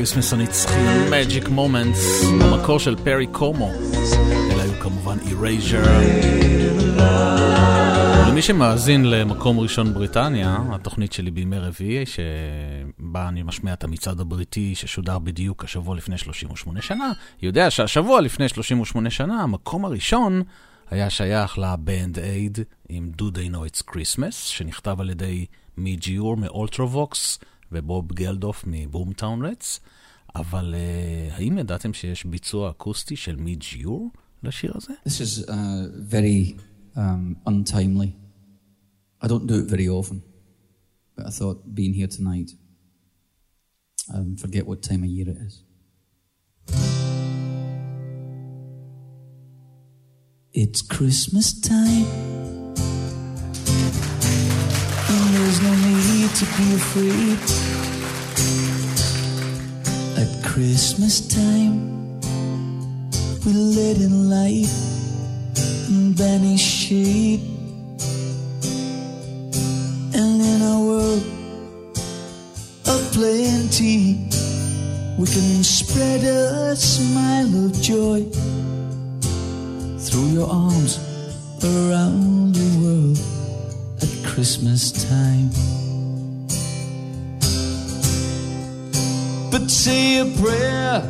הקריסמס הנצחי, Magic Moments, במקור של פרי קומו. אלה היו כמובן Erasure. למי שמאזין למקום ראשון בריטניה, התוכנית שלי בימי רביעי, שבה אני משמיע את המצעד הבריטי ששודר בדיוק השבוע לפני 38 שנה, יודע שהשבוע לפני 38 שנה, המקום הראשון היה שייך ל Band Aid עם Do They Know It's Christmas, שנכתב על ידי מידג' יור מ Ultravox ובוב גלדוף מ Boomtown Rats. אבל אה, האם ידעתם שיש ביצוע אקוסטי של מידג' יור לשיר הזה? This is uh, very um, untimely. I don't do it very often, but I thought being here tonight, um, forget what time of year it is. It's Christmas time, no need to be afraid. At Christmas time, we let in light and banish shade. And in a world of plenty, we can spread a smile of joy through your arms around at Christmas time. But say a prayer,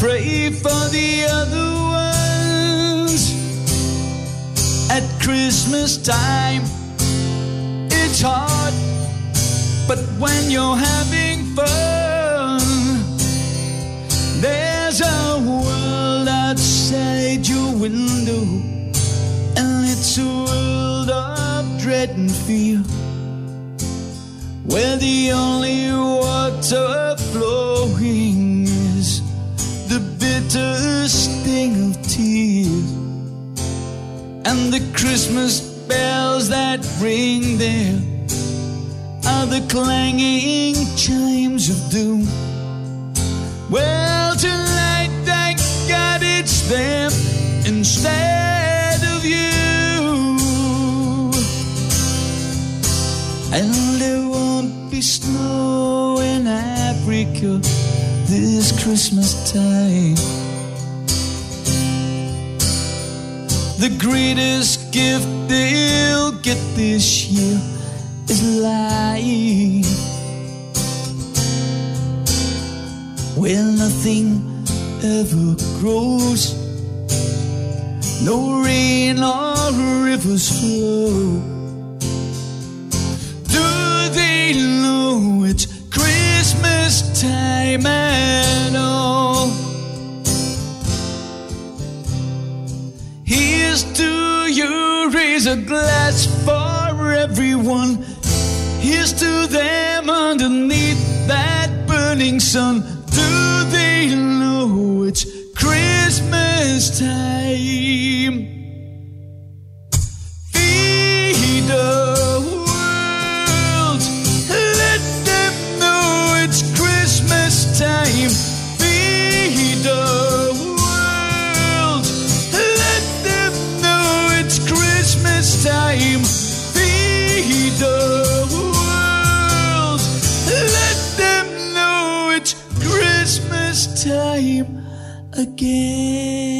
pray for the other ones at Christmas time. It's hard, but when you're having fun, there's a world outside your window, a world of dread and fear, where the only water flowing is the bitter sting of tears, and the Christmas bells that ring there are the clanging chimes of doom. Well, tonight, thank God it's them instead be snow in Africa this Christmas time. The greatest gift they'll get this year is life. Where nothing ever grows, no rain or rivers flow. Christmas time at all? Here's to you, raise a glass for everyone. Here's to them underneath that burning sun. Do they know it's Christmas time? Again.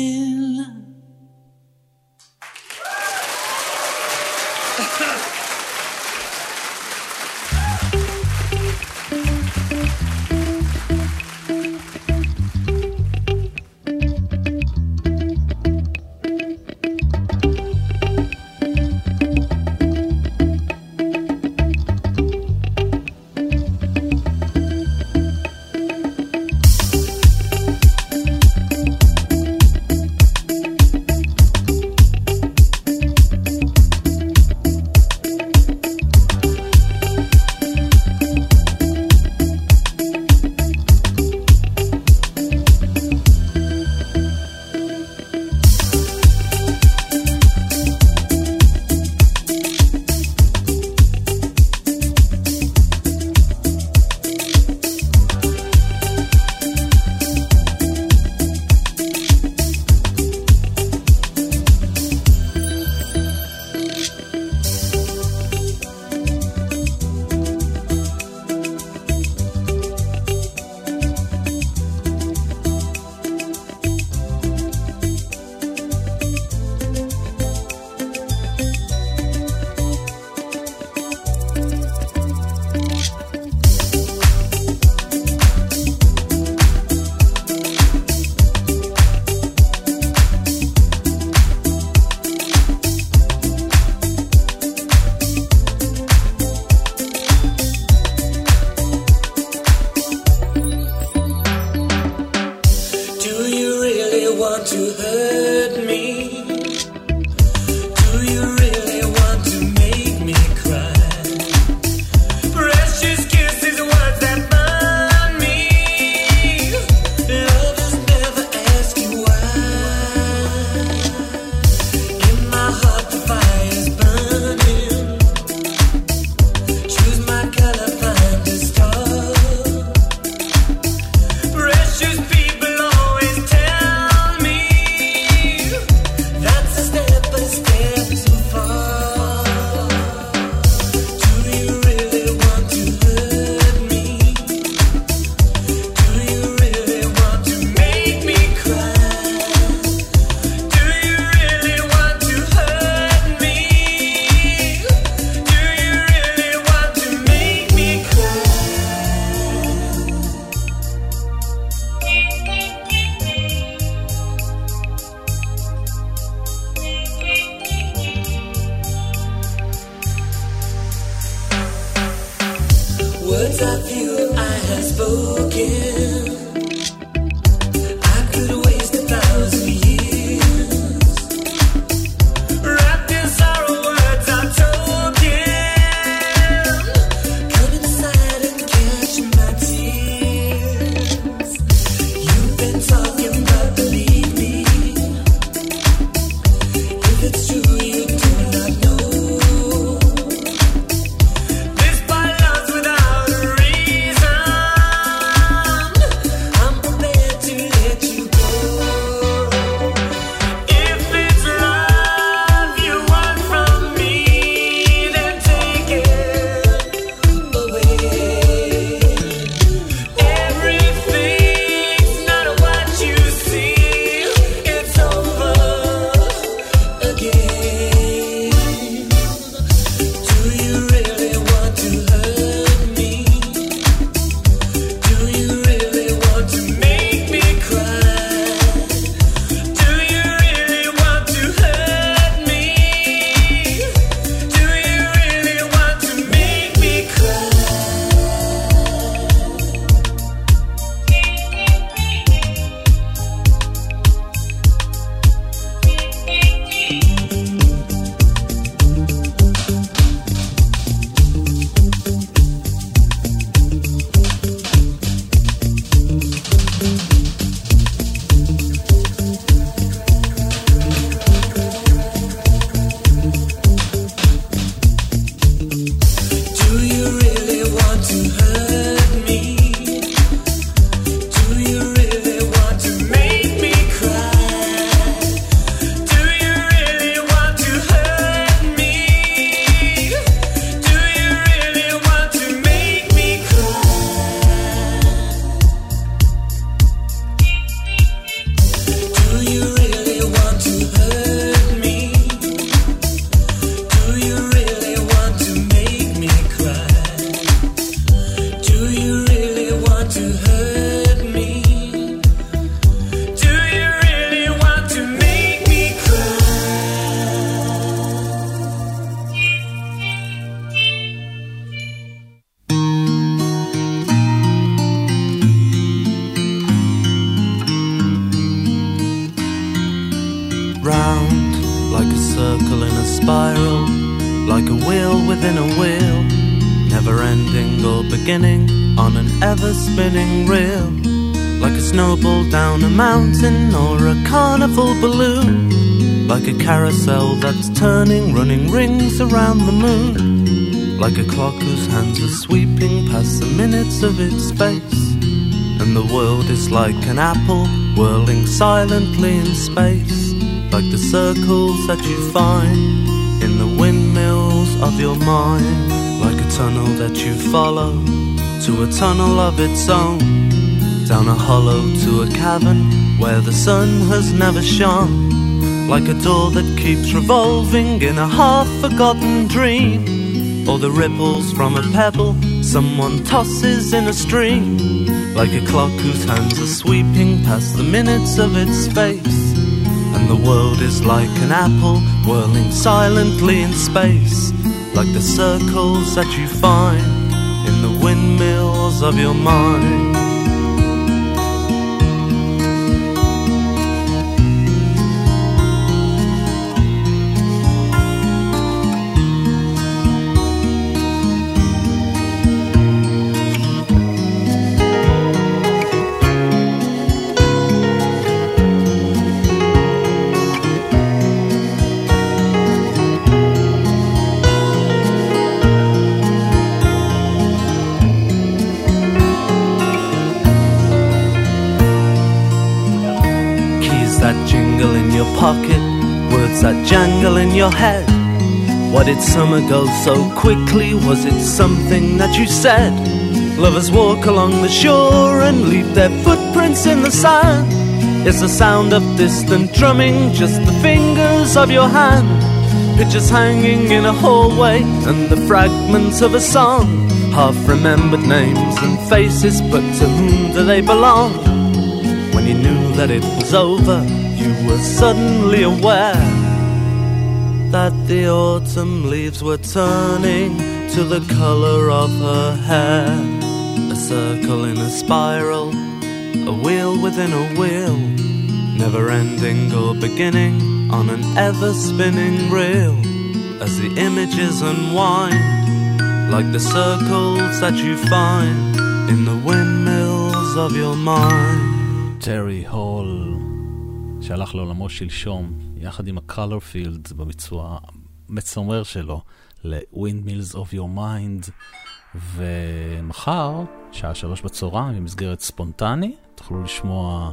Like an apple whirling silently in space, like the circles that you find in the windmills of your mind, like a tunnel that you follow to a tunnel of its own, down a hollow to a cavern where the sun has never shone, like a door that keeps revolving in a half forgotten dream, or the ripples from a pebble someone tosses in a stream, like a clock whose hands are sweeping past the minutes of its space. And the world is like an apple whirling silently in space, like the circles that you find in the windmills of your mind. Your head. Why did summer go so quickly? Was it something that you said? Lovers walk along the shore and leave their footprints in the sand. It's the sound of distant drumming just the fingers of your hand? Pictures hanging in a hallway and the fragments of a song. Half remembered names and faces, but to whom do they belong? When you knew that it was over, you were suddenly aware that the autumn leaves were turning to the color of her hair. A circle in a spiral, a wheel within a wheel, never ending or beginning on an ever spinning reel. As the images unwind, like the circles that you find in the windmills of your mind. טרי הול, שהלך לעולמו שלשום, יחד עם ה-Colorfield בביצוע המצמרר שלו, ל-Windmills of Your Mind. ומחר, שעה שלוש בצהריים, במסגרת ספונטני, תוכלו לשמוע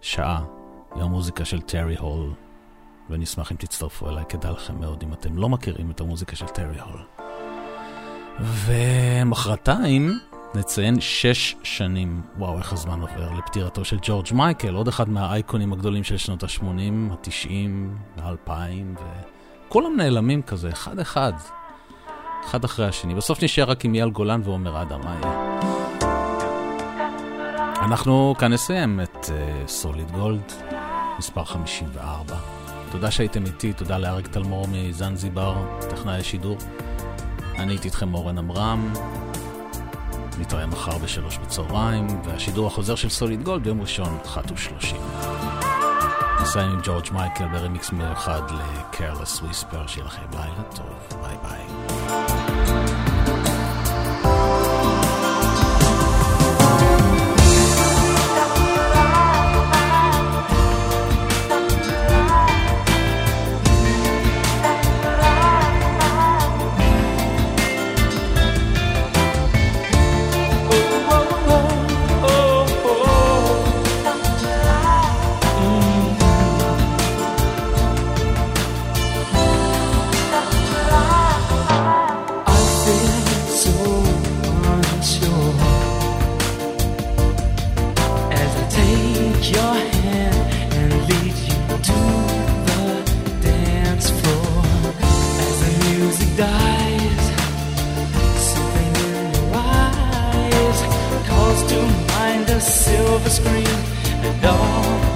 שעה עם המוזיקה של טרי הול. ואני אשמח אם תצטרפו אליי, כדאי לכם מאוד אם אתם לא מכירים את המוזיקה של טרי הול. ומחרתיים נציין שש שנים, וואו איך הזמן עובר, לפטירתו של ג'ורג' מייקל, עוד אחד מהאייקונים הגדולים של שנות ה-80, ה-90, ה-2000, וכולם נעלמים כזה, אחד-אחד, אחד אחרי השני. בסוף נשאר רק עם אייל גולן ועומר אדם, מה יהיה? אנחנו כאן נסיים את סוליד uh, גולד, מספר 54. תודה שהייתם איתי, תודה לאריק תלמור מזנזיבר, טכנאי השידור. אני הייתי איתכם אורן עמרם. נתראה מחר בשלוש בצהריים, והשידור החוזר של סוליד גולד ביום ראשון, אחת ושלושים. נסיים עם ג'ורג' מייקל ברמיקס מיוחד ל-Careless Whisper, שיהיה לכם לילה טוב, ביי ביי. Silver screen and all